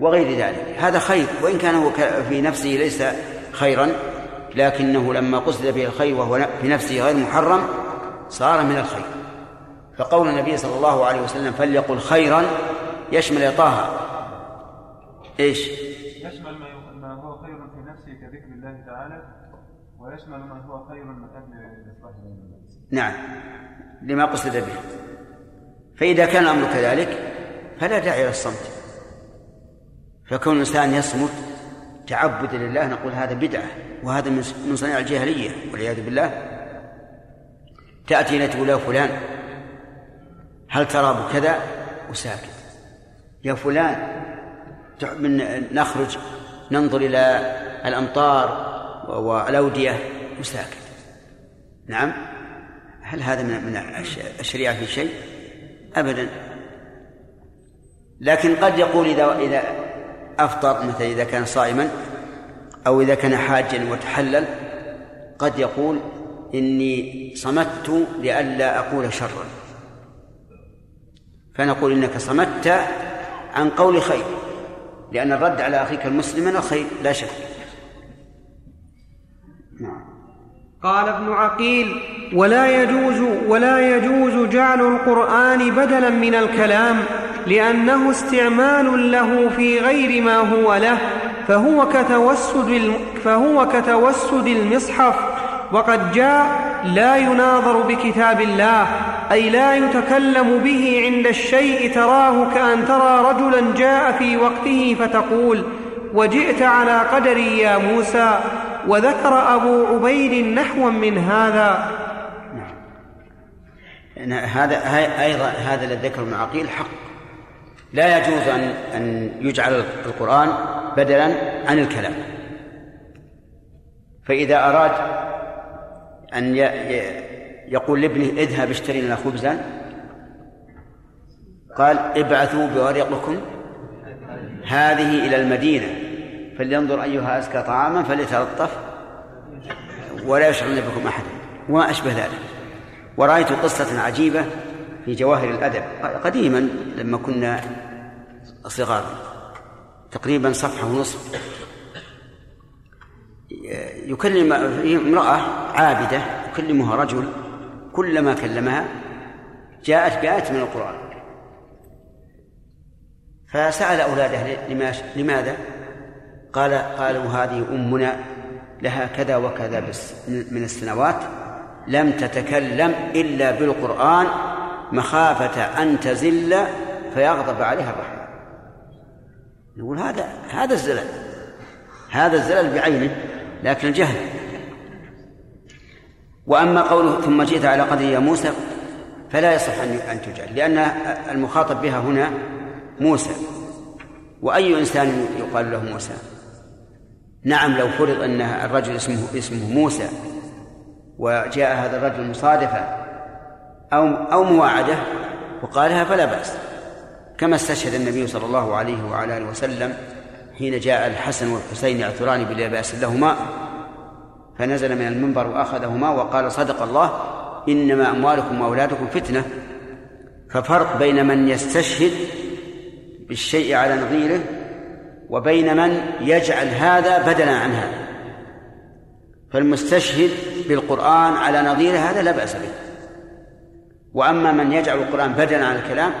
وغير ذلك. هذا خير وإن كان هو في نفسه ليس خيرا لكنه لما قصد به الخير وهو في نفسه غير محرم صار من الخير. فقول النبي صلى الله عليه وسلم فليقل خيرا يشمل طه. إيش؟ يشمل ما هو خير في نفسه كذكر الله تعالى ويشمل ما هو خير من أجل. نعم. لما قصد به. فإذا كان الأمر كذلك فلا داعي للصمت فكون الإنسان يصمت تعبدا لله نقول هذا بدعة وهذا من صنيع الجاهلية والعياذ بالله. تأتي إلى تقول يا فلان هل ترى بكذا؟ وساكت يا فلان من نخرج ننظر إلى الأمطار والأودية. وساكت نعم. هل هذا من من الش- الشريعة في شيء؟ أبدا. لكن قد يقول إذا إذا أفطر مثلا إذا كان صائما أو إذا كان حاجا وتحلل قد يقول إني صمت لئلا أقول شرا. فنقول إنك صمت عن قول خير لأن الرد على أخيك المسلم من الخير لا شك. نعم. قال ابن عقيل ولا يجوز ولا يجوز جعل القرآن بدلا من الكلام. لأنه استعمال له في غير ما هو له فهو كتوسد فهو كتوسد المصحف. وقد جاء لا يناظر بكتاب الله أي لا يتكلم به عند الشيء تراه كأن ترى رجلا جاء في وقته فتقول وجئت على قدري يا موسى وذكر أبو عبيد نحوا من هذا. هذا أيضا هذا الذي ذكر ابن عقيل حق. لا يجوز ان أن يجعل القرآن بدلا عن الكلام. فإذا أراد أن يقول لابنه اذهب اشتري لنا خبزا قال ابعثوا بورقكم هذه إلى المدينة فلينظر أيها أزكى طعاما فليتلطف ولا يشعرن بكم احدا وما أشبه ذلك. ورأيت قصة عجيبة في جواهر الأدب. قديما لما كنا صغارا تقريبا صفحة ونصف. يكلم امرأة عابدة يكلمها رجل كلما كلمها جاءت بآية من القرآن. فسأل أولاده لماذا؟ قال قالوا هذه أمنا لها كذا وكذا بس من السنوات لم تتكلم إلا بالقرآن مخافة أن تزل فيغضب عليها الرحمن. نقول هذا هذا الزلل. هذا الزلل بعينه لكن الجهل. وأما قوله ثم جئت على قدر يا موسى فلا يصح أن تجعل لأن المخاطب بها هنا موسى. وأي إنسان يقال له موسى؟ نعم لو فرض أن الرجل اسمه اسمه موسى وجاء هذا الرجل مصادفة أو أو مواعدة وقالها فلا بأس. كما استشهد النبي صلى الله عليه وعلى آله وسلم حين جاء الحسن والحسين يعثران بلا بأس لهما فنزل من المنبر وأخذهما وقال صدق الله إنما أموالكم وأولادكم فتنة. ففرق بين من يستشهد بالشيء على نظيره وبين من يجعل هذا بدلا عن هذا. فالمستشهد بالقرآن على نظيره هذا لا بأس به. وأما من يجعل القرآن بدلا عن الكلام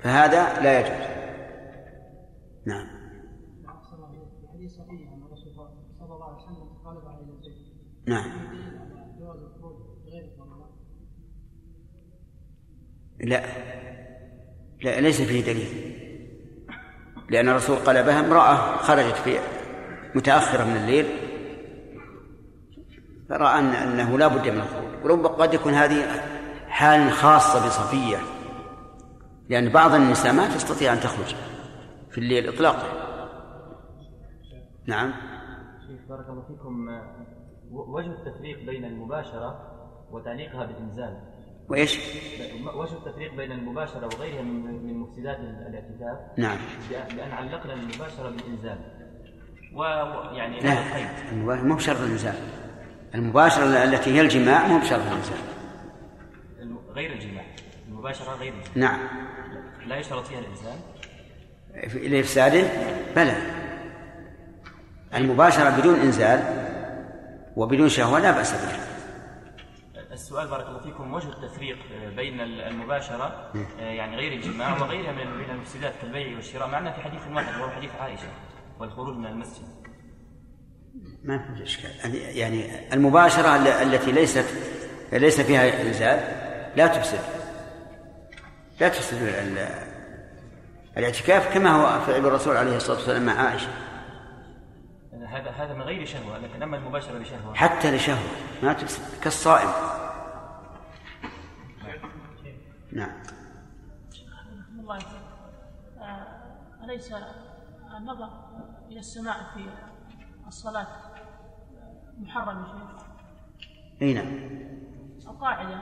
فهذا لا يجوز. نعم. نعم. لا. لا ليس فيه دليل. لأن الرسول قلبها امرأة خرجت في متأخرة من الليل فرأى أن أنه لا بد من الخروج. وربما قد يكون هذه حال خاصة بصفية. لأن بعض النساء ما تستطيع أن تخرج في الليل إطلاقا. نعم. شيخ بارك الله فيكم. وجه التفريق بين المباشرة وتعليقها بالإنزال. وإيش؟ وجه التفريق بين المباشرة وغيرها من من مفسدات الاعتكاف. نعم. بأن علقنا المباشرة بالإنزال. ويعني لا مو بشرط الإنزال. المباشرة التي هي الجماع مو بشرط الإنزال. غير الجماع المباشرة غير الجماع. نعم. لا يشترط فيها الإنسان. لإفساده بلى. المباشرة بدون إنزال وبدون شهوة لا بأس بها. السؤال بارك الله فيكم وجه التفريق بين المباشرة يعني غير الجماع وغيرها من المفسدات كالبيع والشراء معنا في حديث واحد وهو حديث عائشة والخروج من المسجد. ما في إشكال. يعني المباشرة التي ليست ليس فيها إنزال لا تفسد. لا تفسد الاعتكاف كما هو فعل الرسول عليه الصلاة والسلام مع عائشة. هذا هذا من غير شهوة لكن أما المباشرة لشهوه حتى لشهوة ما تفسد كالصائم. نعم. الله أليس النظر إلى السماء في الصلاة محرم يا شيخ؟ أي نعم. القاعدة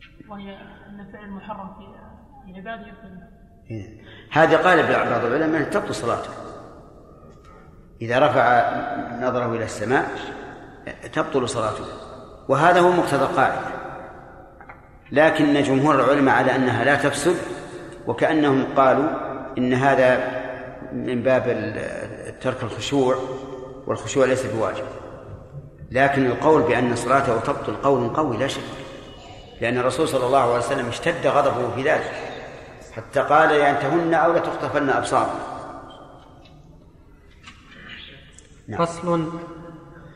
شيخ وهي أن الفعل محرم في العبادة يبطل إيه. هذه قال بعض العلماء تبطل صلاته. إذا رفع نظره إلى السماء تبطل صلاته. وهذا هو مقتضى القاعدة. لكن جمهور العلماء على أنها لا تفسد وكأنهم قالوا إن هذا من باب ترك الخشوع والخشوع ليس بواجب. لكن القول بأن صلاته تبطل قول قوي لا شك. لأن الرسول صلى الله عليه وسلم اشتد غضبه في ذلك. حتى قال لينتهن أو لتخطفن أبصارهم نعم. فصل.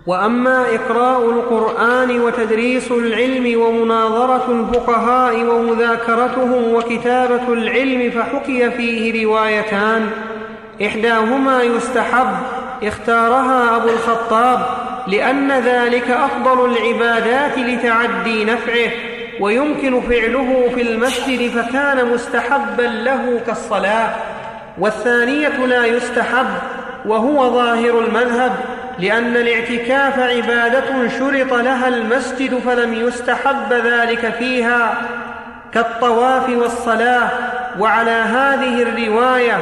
وأما إقراء القرآن وتدريس العلم ومناظرة الفقهاء ومذاكرتهم وكتابة العلم فحكي فيه روايتان. إحداهما يستحب اختارها أبو الخطاب. لأن ذلك أفضل العبادات لتعدي نفعه ويمكن فعله في المسجد فكان مستحبا له كالصلاة. والثانية لا يستحب وهو ظاهر المذهب لأن الاعتكاف عبادة شرط لها المسجد فلم يستحب ذلك فيها كالطواف والصلاة. وعلى هذه الرواية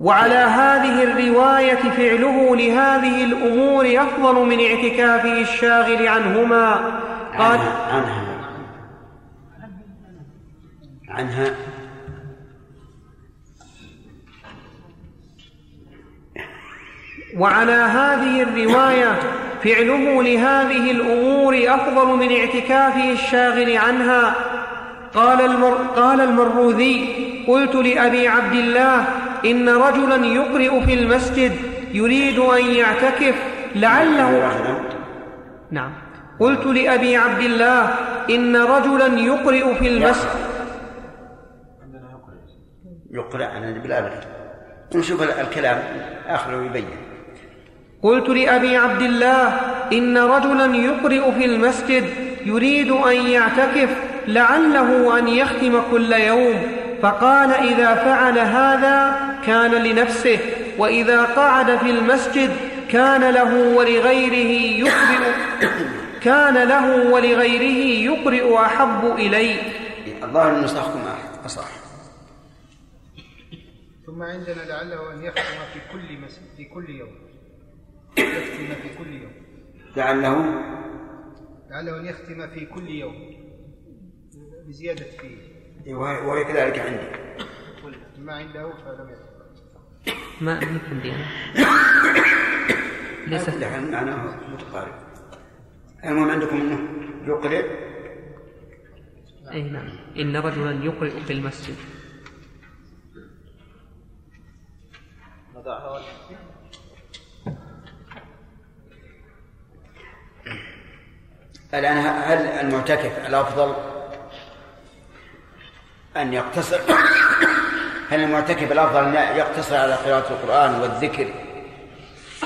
وعلى هذه الرواية فعله لهذه الأمور أفضل من اعتكافه الشاغل عنهما. قال عنها عنها وعلى هذه الرواية فعله لهذه الأمور أفضل من اعتكافه الشاغل عنها. قال, المر قال المروذي قلت لأبي عبد الله إن رجلا يقرئ في المسجد يريد أن يعتكف لعله نعم. قلت لأبي عبد الله إن رجلا يقرئ في المسجد. يقرأ عن بالأبد نشوف الكلام آخره يبين. قلت لأبي عبد الله إن رجلا يقرئ في المسجد يريد أن يعتكف لعله أن يختم كل يوم. فقال إذا فعل هذا كان لنفسه وإذا قعد في المسجد كان له ولغيره يقرئ كان له ولغيره يقرئ أحب إليه. الظاهر نسخكم أصح. ثم عندنا لعله أن يختم في كل مسجد في كل يوم. يختم في كل يوم. لعله؟ لعله أن يختم في كل يوم. بزيادة فيه. إيه، وهي كذلك عندي. ما عنده فلم يختم. ما عندي ليس. معناه متقارب. المهم عندكم إنه يقرئ؟ أي نعم. إن رجلا يقرئ في المسجد الآن هل المعتكف الأفضل أن يقتصر؟ هل المعتكف الأفضل أن يقتصر على قراءة القرآن والذكر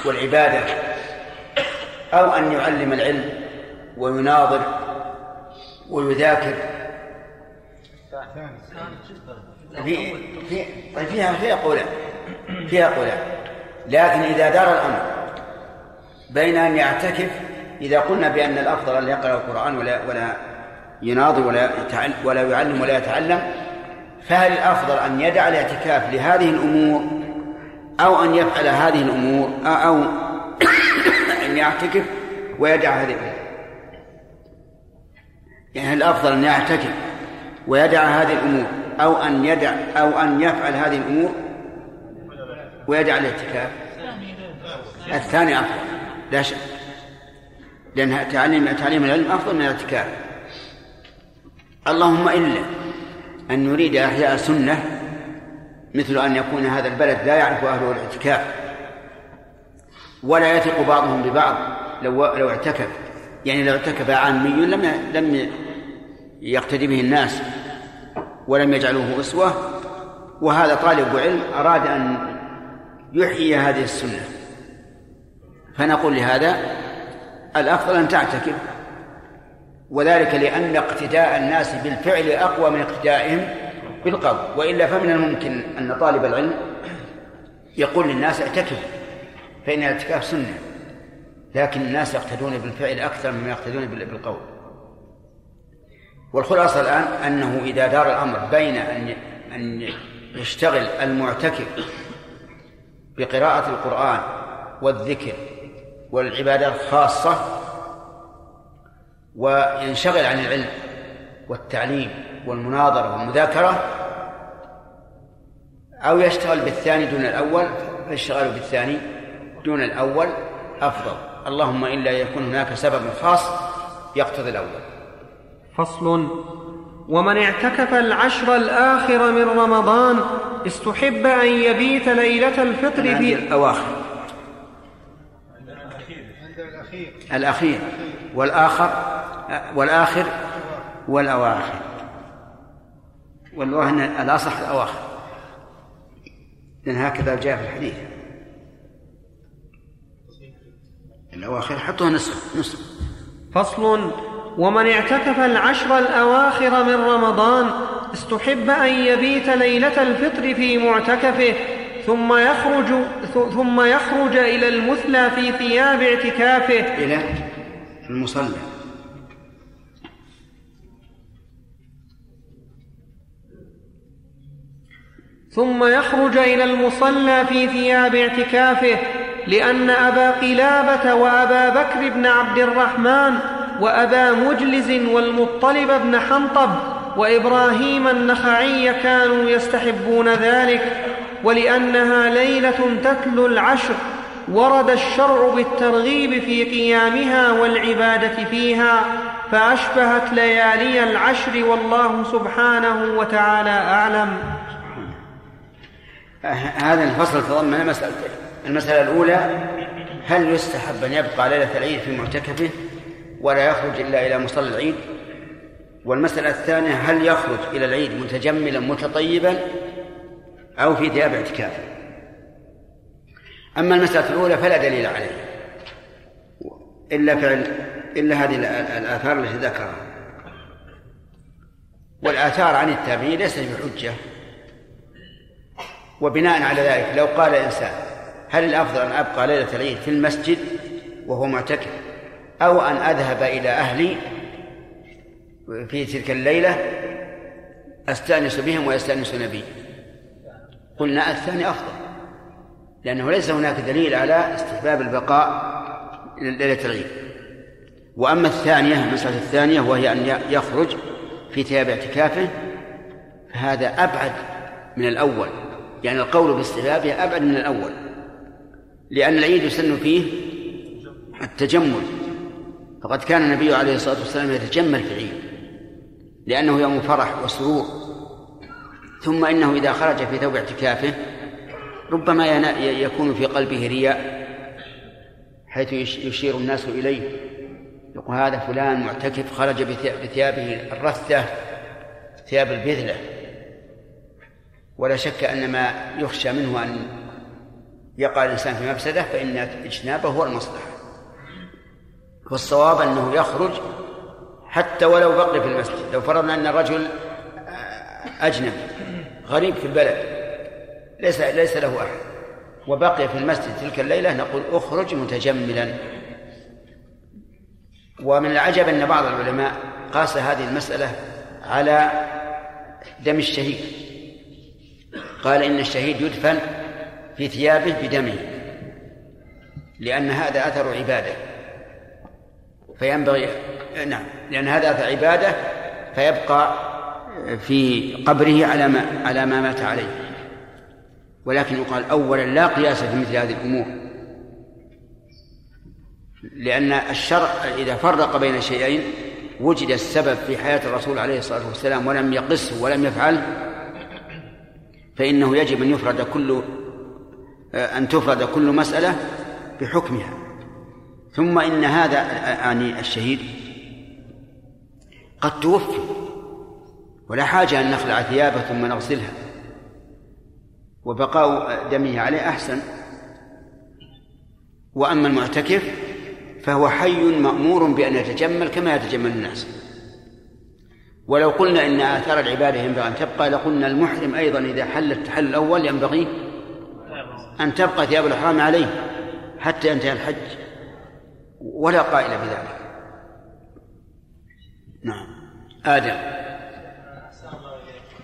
والعبادة أو أن يعلم العلم ويناظر ويذاكر. في في طيب فيها فيها قولان فيها قولان. لكن إذا دار الأمر بين أن يعتكف إذا قلنا بأن الأفضل أن يقرأ القرآن ولا ولا يناظر ولا ولا يعلم ولا يتعلم فهل الأفضل أن يدع الاعتكاف لهذه الأمور أو أن يفعل هذه الأمور أو (coughs) أن يعتكف ويدع هذه الأمور؟ يعني هل الأفضل أن يعتكف ويدع هذه الأمور أو أن يدع أو أن يفعل هذه الأمور ويدع الاعتكاف؟ الثاني أفضل. لا شك. لأن تعليم تعليم العلم أفضل من الاعتكاف. اللهم إلا. أن نريد إحياء سنة مثل أن يكون هذا البلد لا يعرف أهله الاعتكاف ولا يثق بعضهم ببعض لو لو اعتكف. يعني لو اعتكف عامي لم لم يقتدي به الناس ولم يجعلوه أسوة وهذا طالب علم أراد أن يحيي هذه السنة. فنقول لهذا الأفضل أن تعتكف. وذلك لأن اقتداء الناس بالفعل أقوى من اقتدائهم بالقول. وإلا فمن الممكن أن طالب العلم يقول للناس اعتكفوا فإن الاعتكاف سنة لكن الناس يقتدون بالفعل أكثر مما يقتدون بالقول. والخلاصة الآن أنه إذا دار الأمر بين أن أن يشتغل المعتكف بقراءة القرآن والذكر والعبادات خاصة وينشغل عن العلم والتعليم والمناظرة والمذاكرة أو يشتغل بالثاني دون الأول فالاشتغال بالثاني دون الأول أفضل. اللهم إلا يكون هناك سبب خاص يقتضي الأول. فصل. ومن اعتكف العشر الآخر من رمضان استحب أن يبيت ليلة الفطر في الأواخر. الأخير. والآخر والآخر والأواخر. والله أن الأصح الأواخر. لأن هكذا جاء في الحديث. الأواخر حطوها نصف نصف. فصل. ومن اعتكف العشر الأواخر من رمضان استحب أن يبيت ليلة الفطر في معتكفه. ثم يخرج ثم يخرج إلى المثلى في ثياب اعتكافه. إلى المصلى. ثم يخرج إلى المصلى في ثياب اعتكافه لأن أبا قلابة وأبا بكر بن عبد الرحمن وأبا مجلز والمطلب بن حنطب وإبراهيم النخعي كانوا يستحبون ذلك. ولأنها ليلة تتلو العشر ورد الشرع بالترغيب في قيامها والعبادة فيها فأشبهت ليالي العشر والله سبحانه وتعالى أعلم. هذا الفصل تضمن مسألتين المسألة؟ الأولى هل يستحب أن يبقى ليلة العيد في معتكفه ولا يخرج إلا إلى مصلى العيد؟ والمسألة الثانية هل يخرج إلى العيد متجملا متطيبا أو في ثياب اعتكاف. أما المسألة الأولى فلا دليل عليه إلا فعل إلا هذه الآثار التي ذكرها. والآثار عن التابعين ليست بحجة وبناء على ذلك لو قال إنسان هل الأفضل أن أبقى ليلة العيد في المسجد وهو معتكف أو أن أذهب إلى أهلي في تلك الليلة أستأنس بهم ويستأنسون بي قلنا الثاني أفضل لأنه ليس هناك دليل على استحباب البقاء ليلة العيد. وأما الثانية المسألة الثانية وهي أن يخرج في ثياب اعتكافه فهذا أبعد من الأول. يعني القول باستحبابه أبعد من الأول لأن العيد يسن فيه التجمل. فقد كان النبي عليه الصلاة والسلام يتجمل في العيد لأنه يوم فرح وسرور. ثم إنه إذا خرج في ثوب اعتكافه ربما يكون في قلبه رياء حيث يشير الناس إليه. يقول هذا فلان معتكف خرج بثيابه الرثة ثياب البذلة. ولا شك أن ما يخشى منه أن يقع الإنسان في مفسدة فإن اجتنابه هو المصلحة. والصواب أنه يخرج حتى ولو بقي في المسجد. لو فرضنا أن الرجل أجنبي غريب في البلد. ليس ليس له أحد. وبقي في المسجد تلك الليلة نقول اخرج متجملا. ومن العجب أن بعض العلماء قاس هذه المسألة على دم الشهيد. قال إن الشهيد يدفن في ثيابه بدمه لأن هذا أثر عبادة. فينبغي نعم لأن هذا أثر عبادة فيبقى في قبره على ما على ما مات عليه. ولكن يقال أولا لا قياس في مثل هذه الأمور. لأن الشرع إذا فرق بين شيئين وجد السبب في حياة الرسول عليه الصلاة والسلام ولم يقصه ولم يفعله فإنه يجب أن يفرد كل أن تفرد كل مسألة بحكمها. ثم إن هذا يعني الشهيد قد توفي. ولا حاجة أن نخلع ثيابة ثم نغسلها. وبقاء دمه عليه أحسن. وأما المعتكف فهو حي مأمور بأن يتجمل كما يتجمل الناس. ولو قلنا إن آثار العبادة ينبغي أن تبقى لقلنا المحرم أيضا إذا حل التحل الأول ينبغي أن تبقى ثياب الإحرام عليه حتى ينتهي الحج. ولا قائل بذلك. نعم. آدم.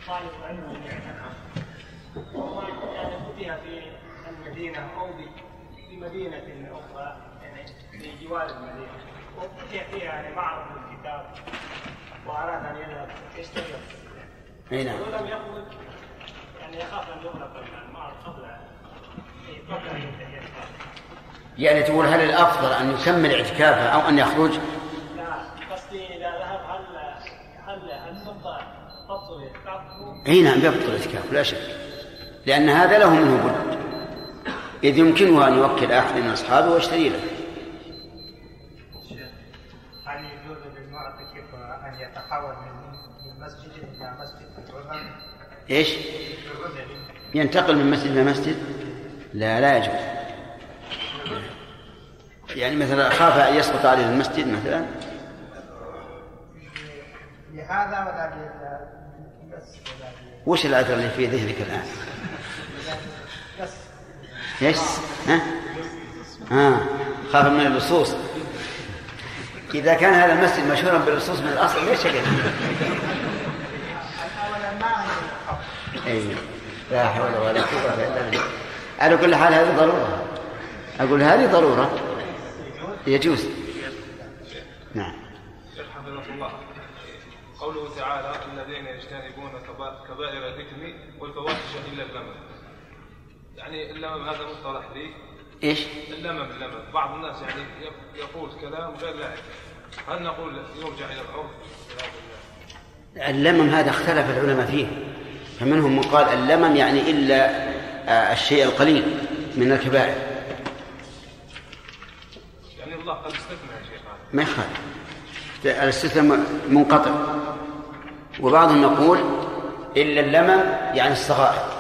طالب علم يعني فتح في المدينة أو في مدينة أخرى يعني في جوار المدينة وفتح فيها يعني معرض للكتاب وأراد أن يذهب يشتغل أي نعم ولم يخرج يعني يخاف أن يغلق المعرض قبل أن ينتهي يعني تقول هل الأفضل أن يكمل اعتكافه أو أن يخرج؟ لا قصدي إذا ذهب هل أي نعم يبطل الاعتكاف لا شك. لأن هذا له منه بد. إذ يمكنه أن يوكل أحد من أصحابه ويشتري له. هل يجوز للمعتكف أن يتحول من من مسجد إلى مسجد في العذر؟ إيش؟ ينتقل من مسجد إلى مسجد؟ لا لا يجوز. يعني مثلا خاف أن يسقط عليه المسجد مثلا؟ لهذا ولا بس ولا وش العذر اللي في ذهنك الآن؟ بس. إيش؟ ها؟ آه خاف من اللصوص. إذا كان هذا المسجد مشهورا باللصوص من الأصل ليش الخوف. أي لا حول ولا قوة إلا بالله. على كل حال هذه ضرورة. أقول هذه ضرورة. يجوز. نعم. شيخ حفظه الله قوله تعالى الذين يجتنبون كبا- كبائر الإثم والفواحش إلا اللمم. يعني اللمم هذا مصطلح لي. إيش؟ اللمم اللمم. بعض الناس يعني يق- يقول كلام غير لائق. هل نقول يرجع إلى العرف اللمم هذا اختلف العلماء فيه. فمنهم من قال اللمم يعني إلا آه، الشيء القليل من الكبائر. يعني الله قد استثنى يا شيخ هذا. ما يخالف. الاستثناء منقطع. وبعضهم يقول إلا اللمم يعني الصغائر.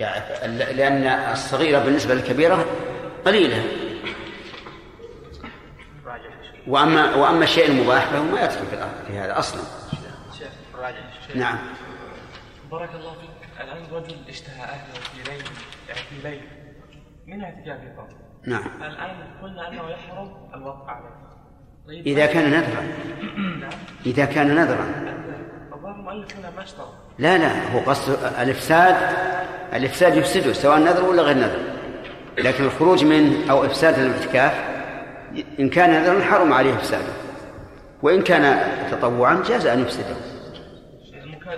يعني لأن الصغيرة بالنسبة للكبيرة قليلة. وأما وأما الشيء المباح فهو ما يدخل في هذا أصلا. نعم. بارك الله فيك. الآن رجل اشتهى أهله في ليل يعني في ليل. من اعتكافه فقط نعم. الآن قلنا أنه يحرم الوقع عليه. طيب. إذا كان نذرا. نعم. إذا كان نذرا. الظاهر المؤلف هنا ما اشترط. لا لا هو قصد الإفساد الإفساد يفسده سواء نذر ولا غير نذر. لكن الخروج منه أو إفساد الاعتكاف إن كان نذرا حرم عليه إفساده. وإن كان تطوعا جاز أن يفسده.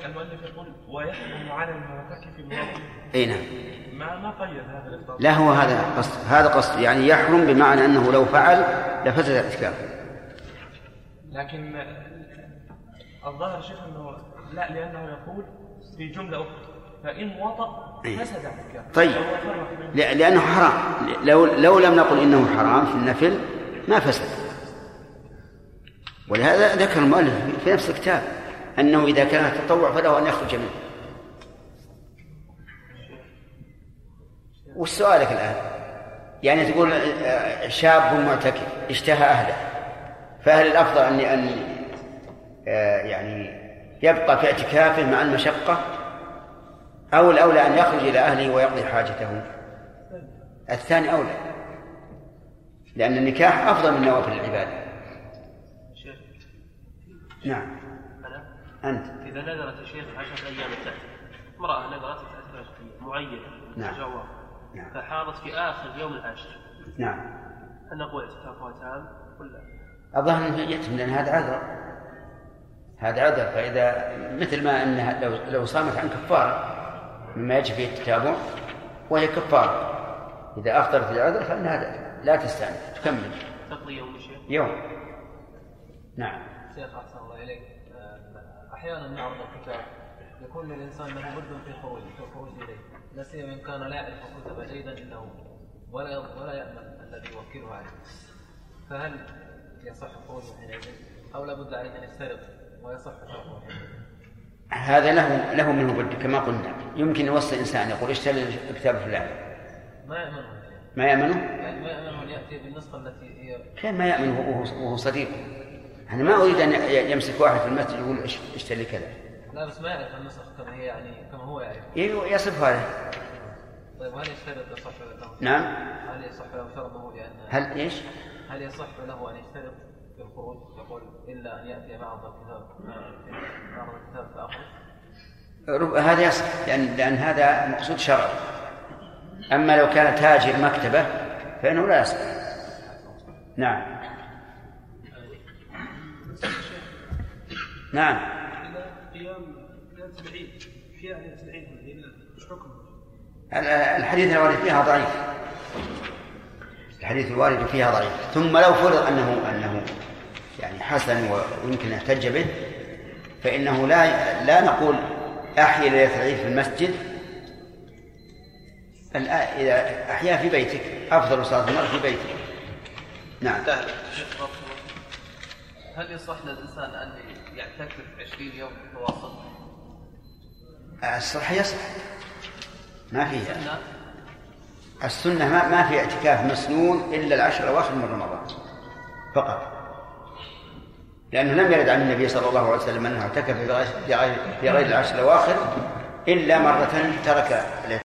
المؤلف يقول ويحرم على المعتكف أي نعم. ما قيد هذا لا هو هذا قصد هذا قصد يعني يحرم بمعنى أنه لو فعل لفسد الاعتكاف لكن الظاهر شيخ أنه لا لأنه يقول في جملة أخرى فإن وطأ فسد اعتكافه طيب. فهو فرق بين- ل- لأنه حرام. لو لو لم نقل إنه حرام في النفل ما فسد. ولهذا ذكر المؤلف في نفس الكتاب أنه إذا كان تطوع فله أن يخرج منه. وش سؤالك الآن؟ يعني تقول آه، شاب معتكف اشتهى أهله. فهل الأفضل أن أن آه، يعني يبقى في اعتكافه مع المشقة؟ أو الأولى أن يخرج إلى أهله ويقضي حاجته؟ الثاني أولى. لأن النكاح أفضل من نوافل العبادة. شيخ نعم. أنا؟ أنت. إذا نذرت الشيخ عشرة أيام تعتكف امرأة نذرت تعتكف معينة نعم. نعم. فحاضت في آخر يوم العاشر نعم. هل نقول اعتكافها تام ولا الظاهر أنه يتم لأن هذا عذر. هذا عذر فإذا مثل ما أنها لو لو صامت عن كفارة مما يجب فيه التتابع وهي كفارة. إذا أفطرت العذر فإنها لا تستأنف تكمل. تقضي يوم الشيخ؟ يوم. نعم. شيخ أحسن الله إليك. آه، أحيانا نعرض الكتاب. يكون للإنسان له بد في الخروج في الخروج إليه. لا سيما إن كان لا يعرف الكتب جيدا هو ولا ولا يأمن الذي يوكله عليه. فهل يصح الخروج حينئذ أو لا بد عليه أن يفترض ويصح تركه هذا له له منه بد كما قلنا. يمكن يوصي إنسان يقول اشتري الكتاب الفلاني. ما الشيخ. ما يأمنه؟ يعني ما يأمنه أن يأتي بالنسخة التي هي كيف ما يأمن وهو صديقه أنا ما أريد أن يمسك واحد في المسجد يقول إش- اشتري كذا. لا بس ما يعرف النسخ كما هي يعني كما هو يعرف. ي- يصفها له طيب هل يشترط يصح له نعم. هل يصح له شرطه بأن هل إيش؟ هل يصح له أن يشترط في الخروج؟ يقول إلا أن يأتي معرض الكتاب معرض الكتاب فأخرج. رب- هذا يصح لأن لأن هذا مقصود شرعي. أما لو كان تاجر مكتبة فإنه لا يصح. نعم. نعم. ال- الحديث الوارد فيها ضعيف. الحديث الوارد فيها ضعيف. ثم لو فرض أنه أنه يعني حسن ويمكن يحتج به فإنه لا لا نقول أحيا ليلة العيد في المسجد. إذا أحيا في بيتك. أفضل صلاة المرء في بيتك. نعم. هل يصح للإنسان أن يعتكف 20 يوم متواصل؟ الصح يصح. ما فيه سنة السنة ما, ما في اعتكاف مسنون إلا العشر الأواخر من رمضان. فقط. لأنه لم يرد عن النبي صلى الله عليه وسلم أنه اعتكف في غير العشر الأواخر إلا مرة ترك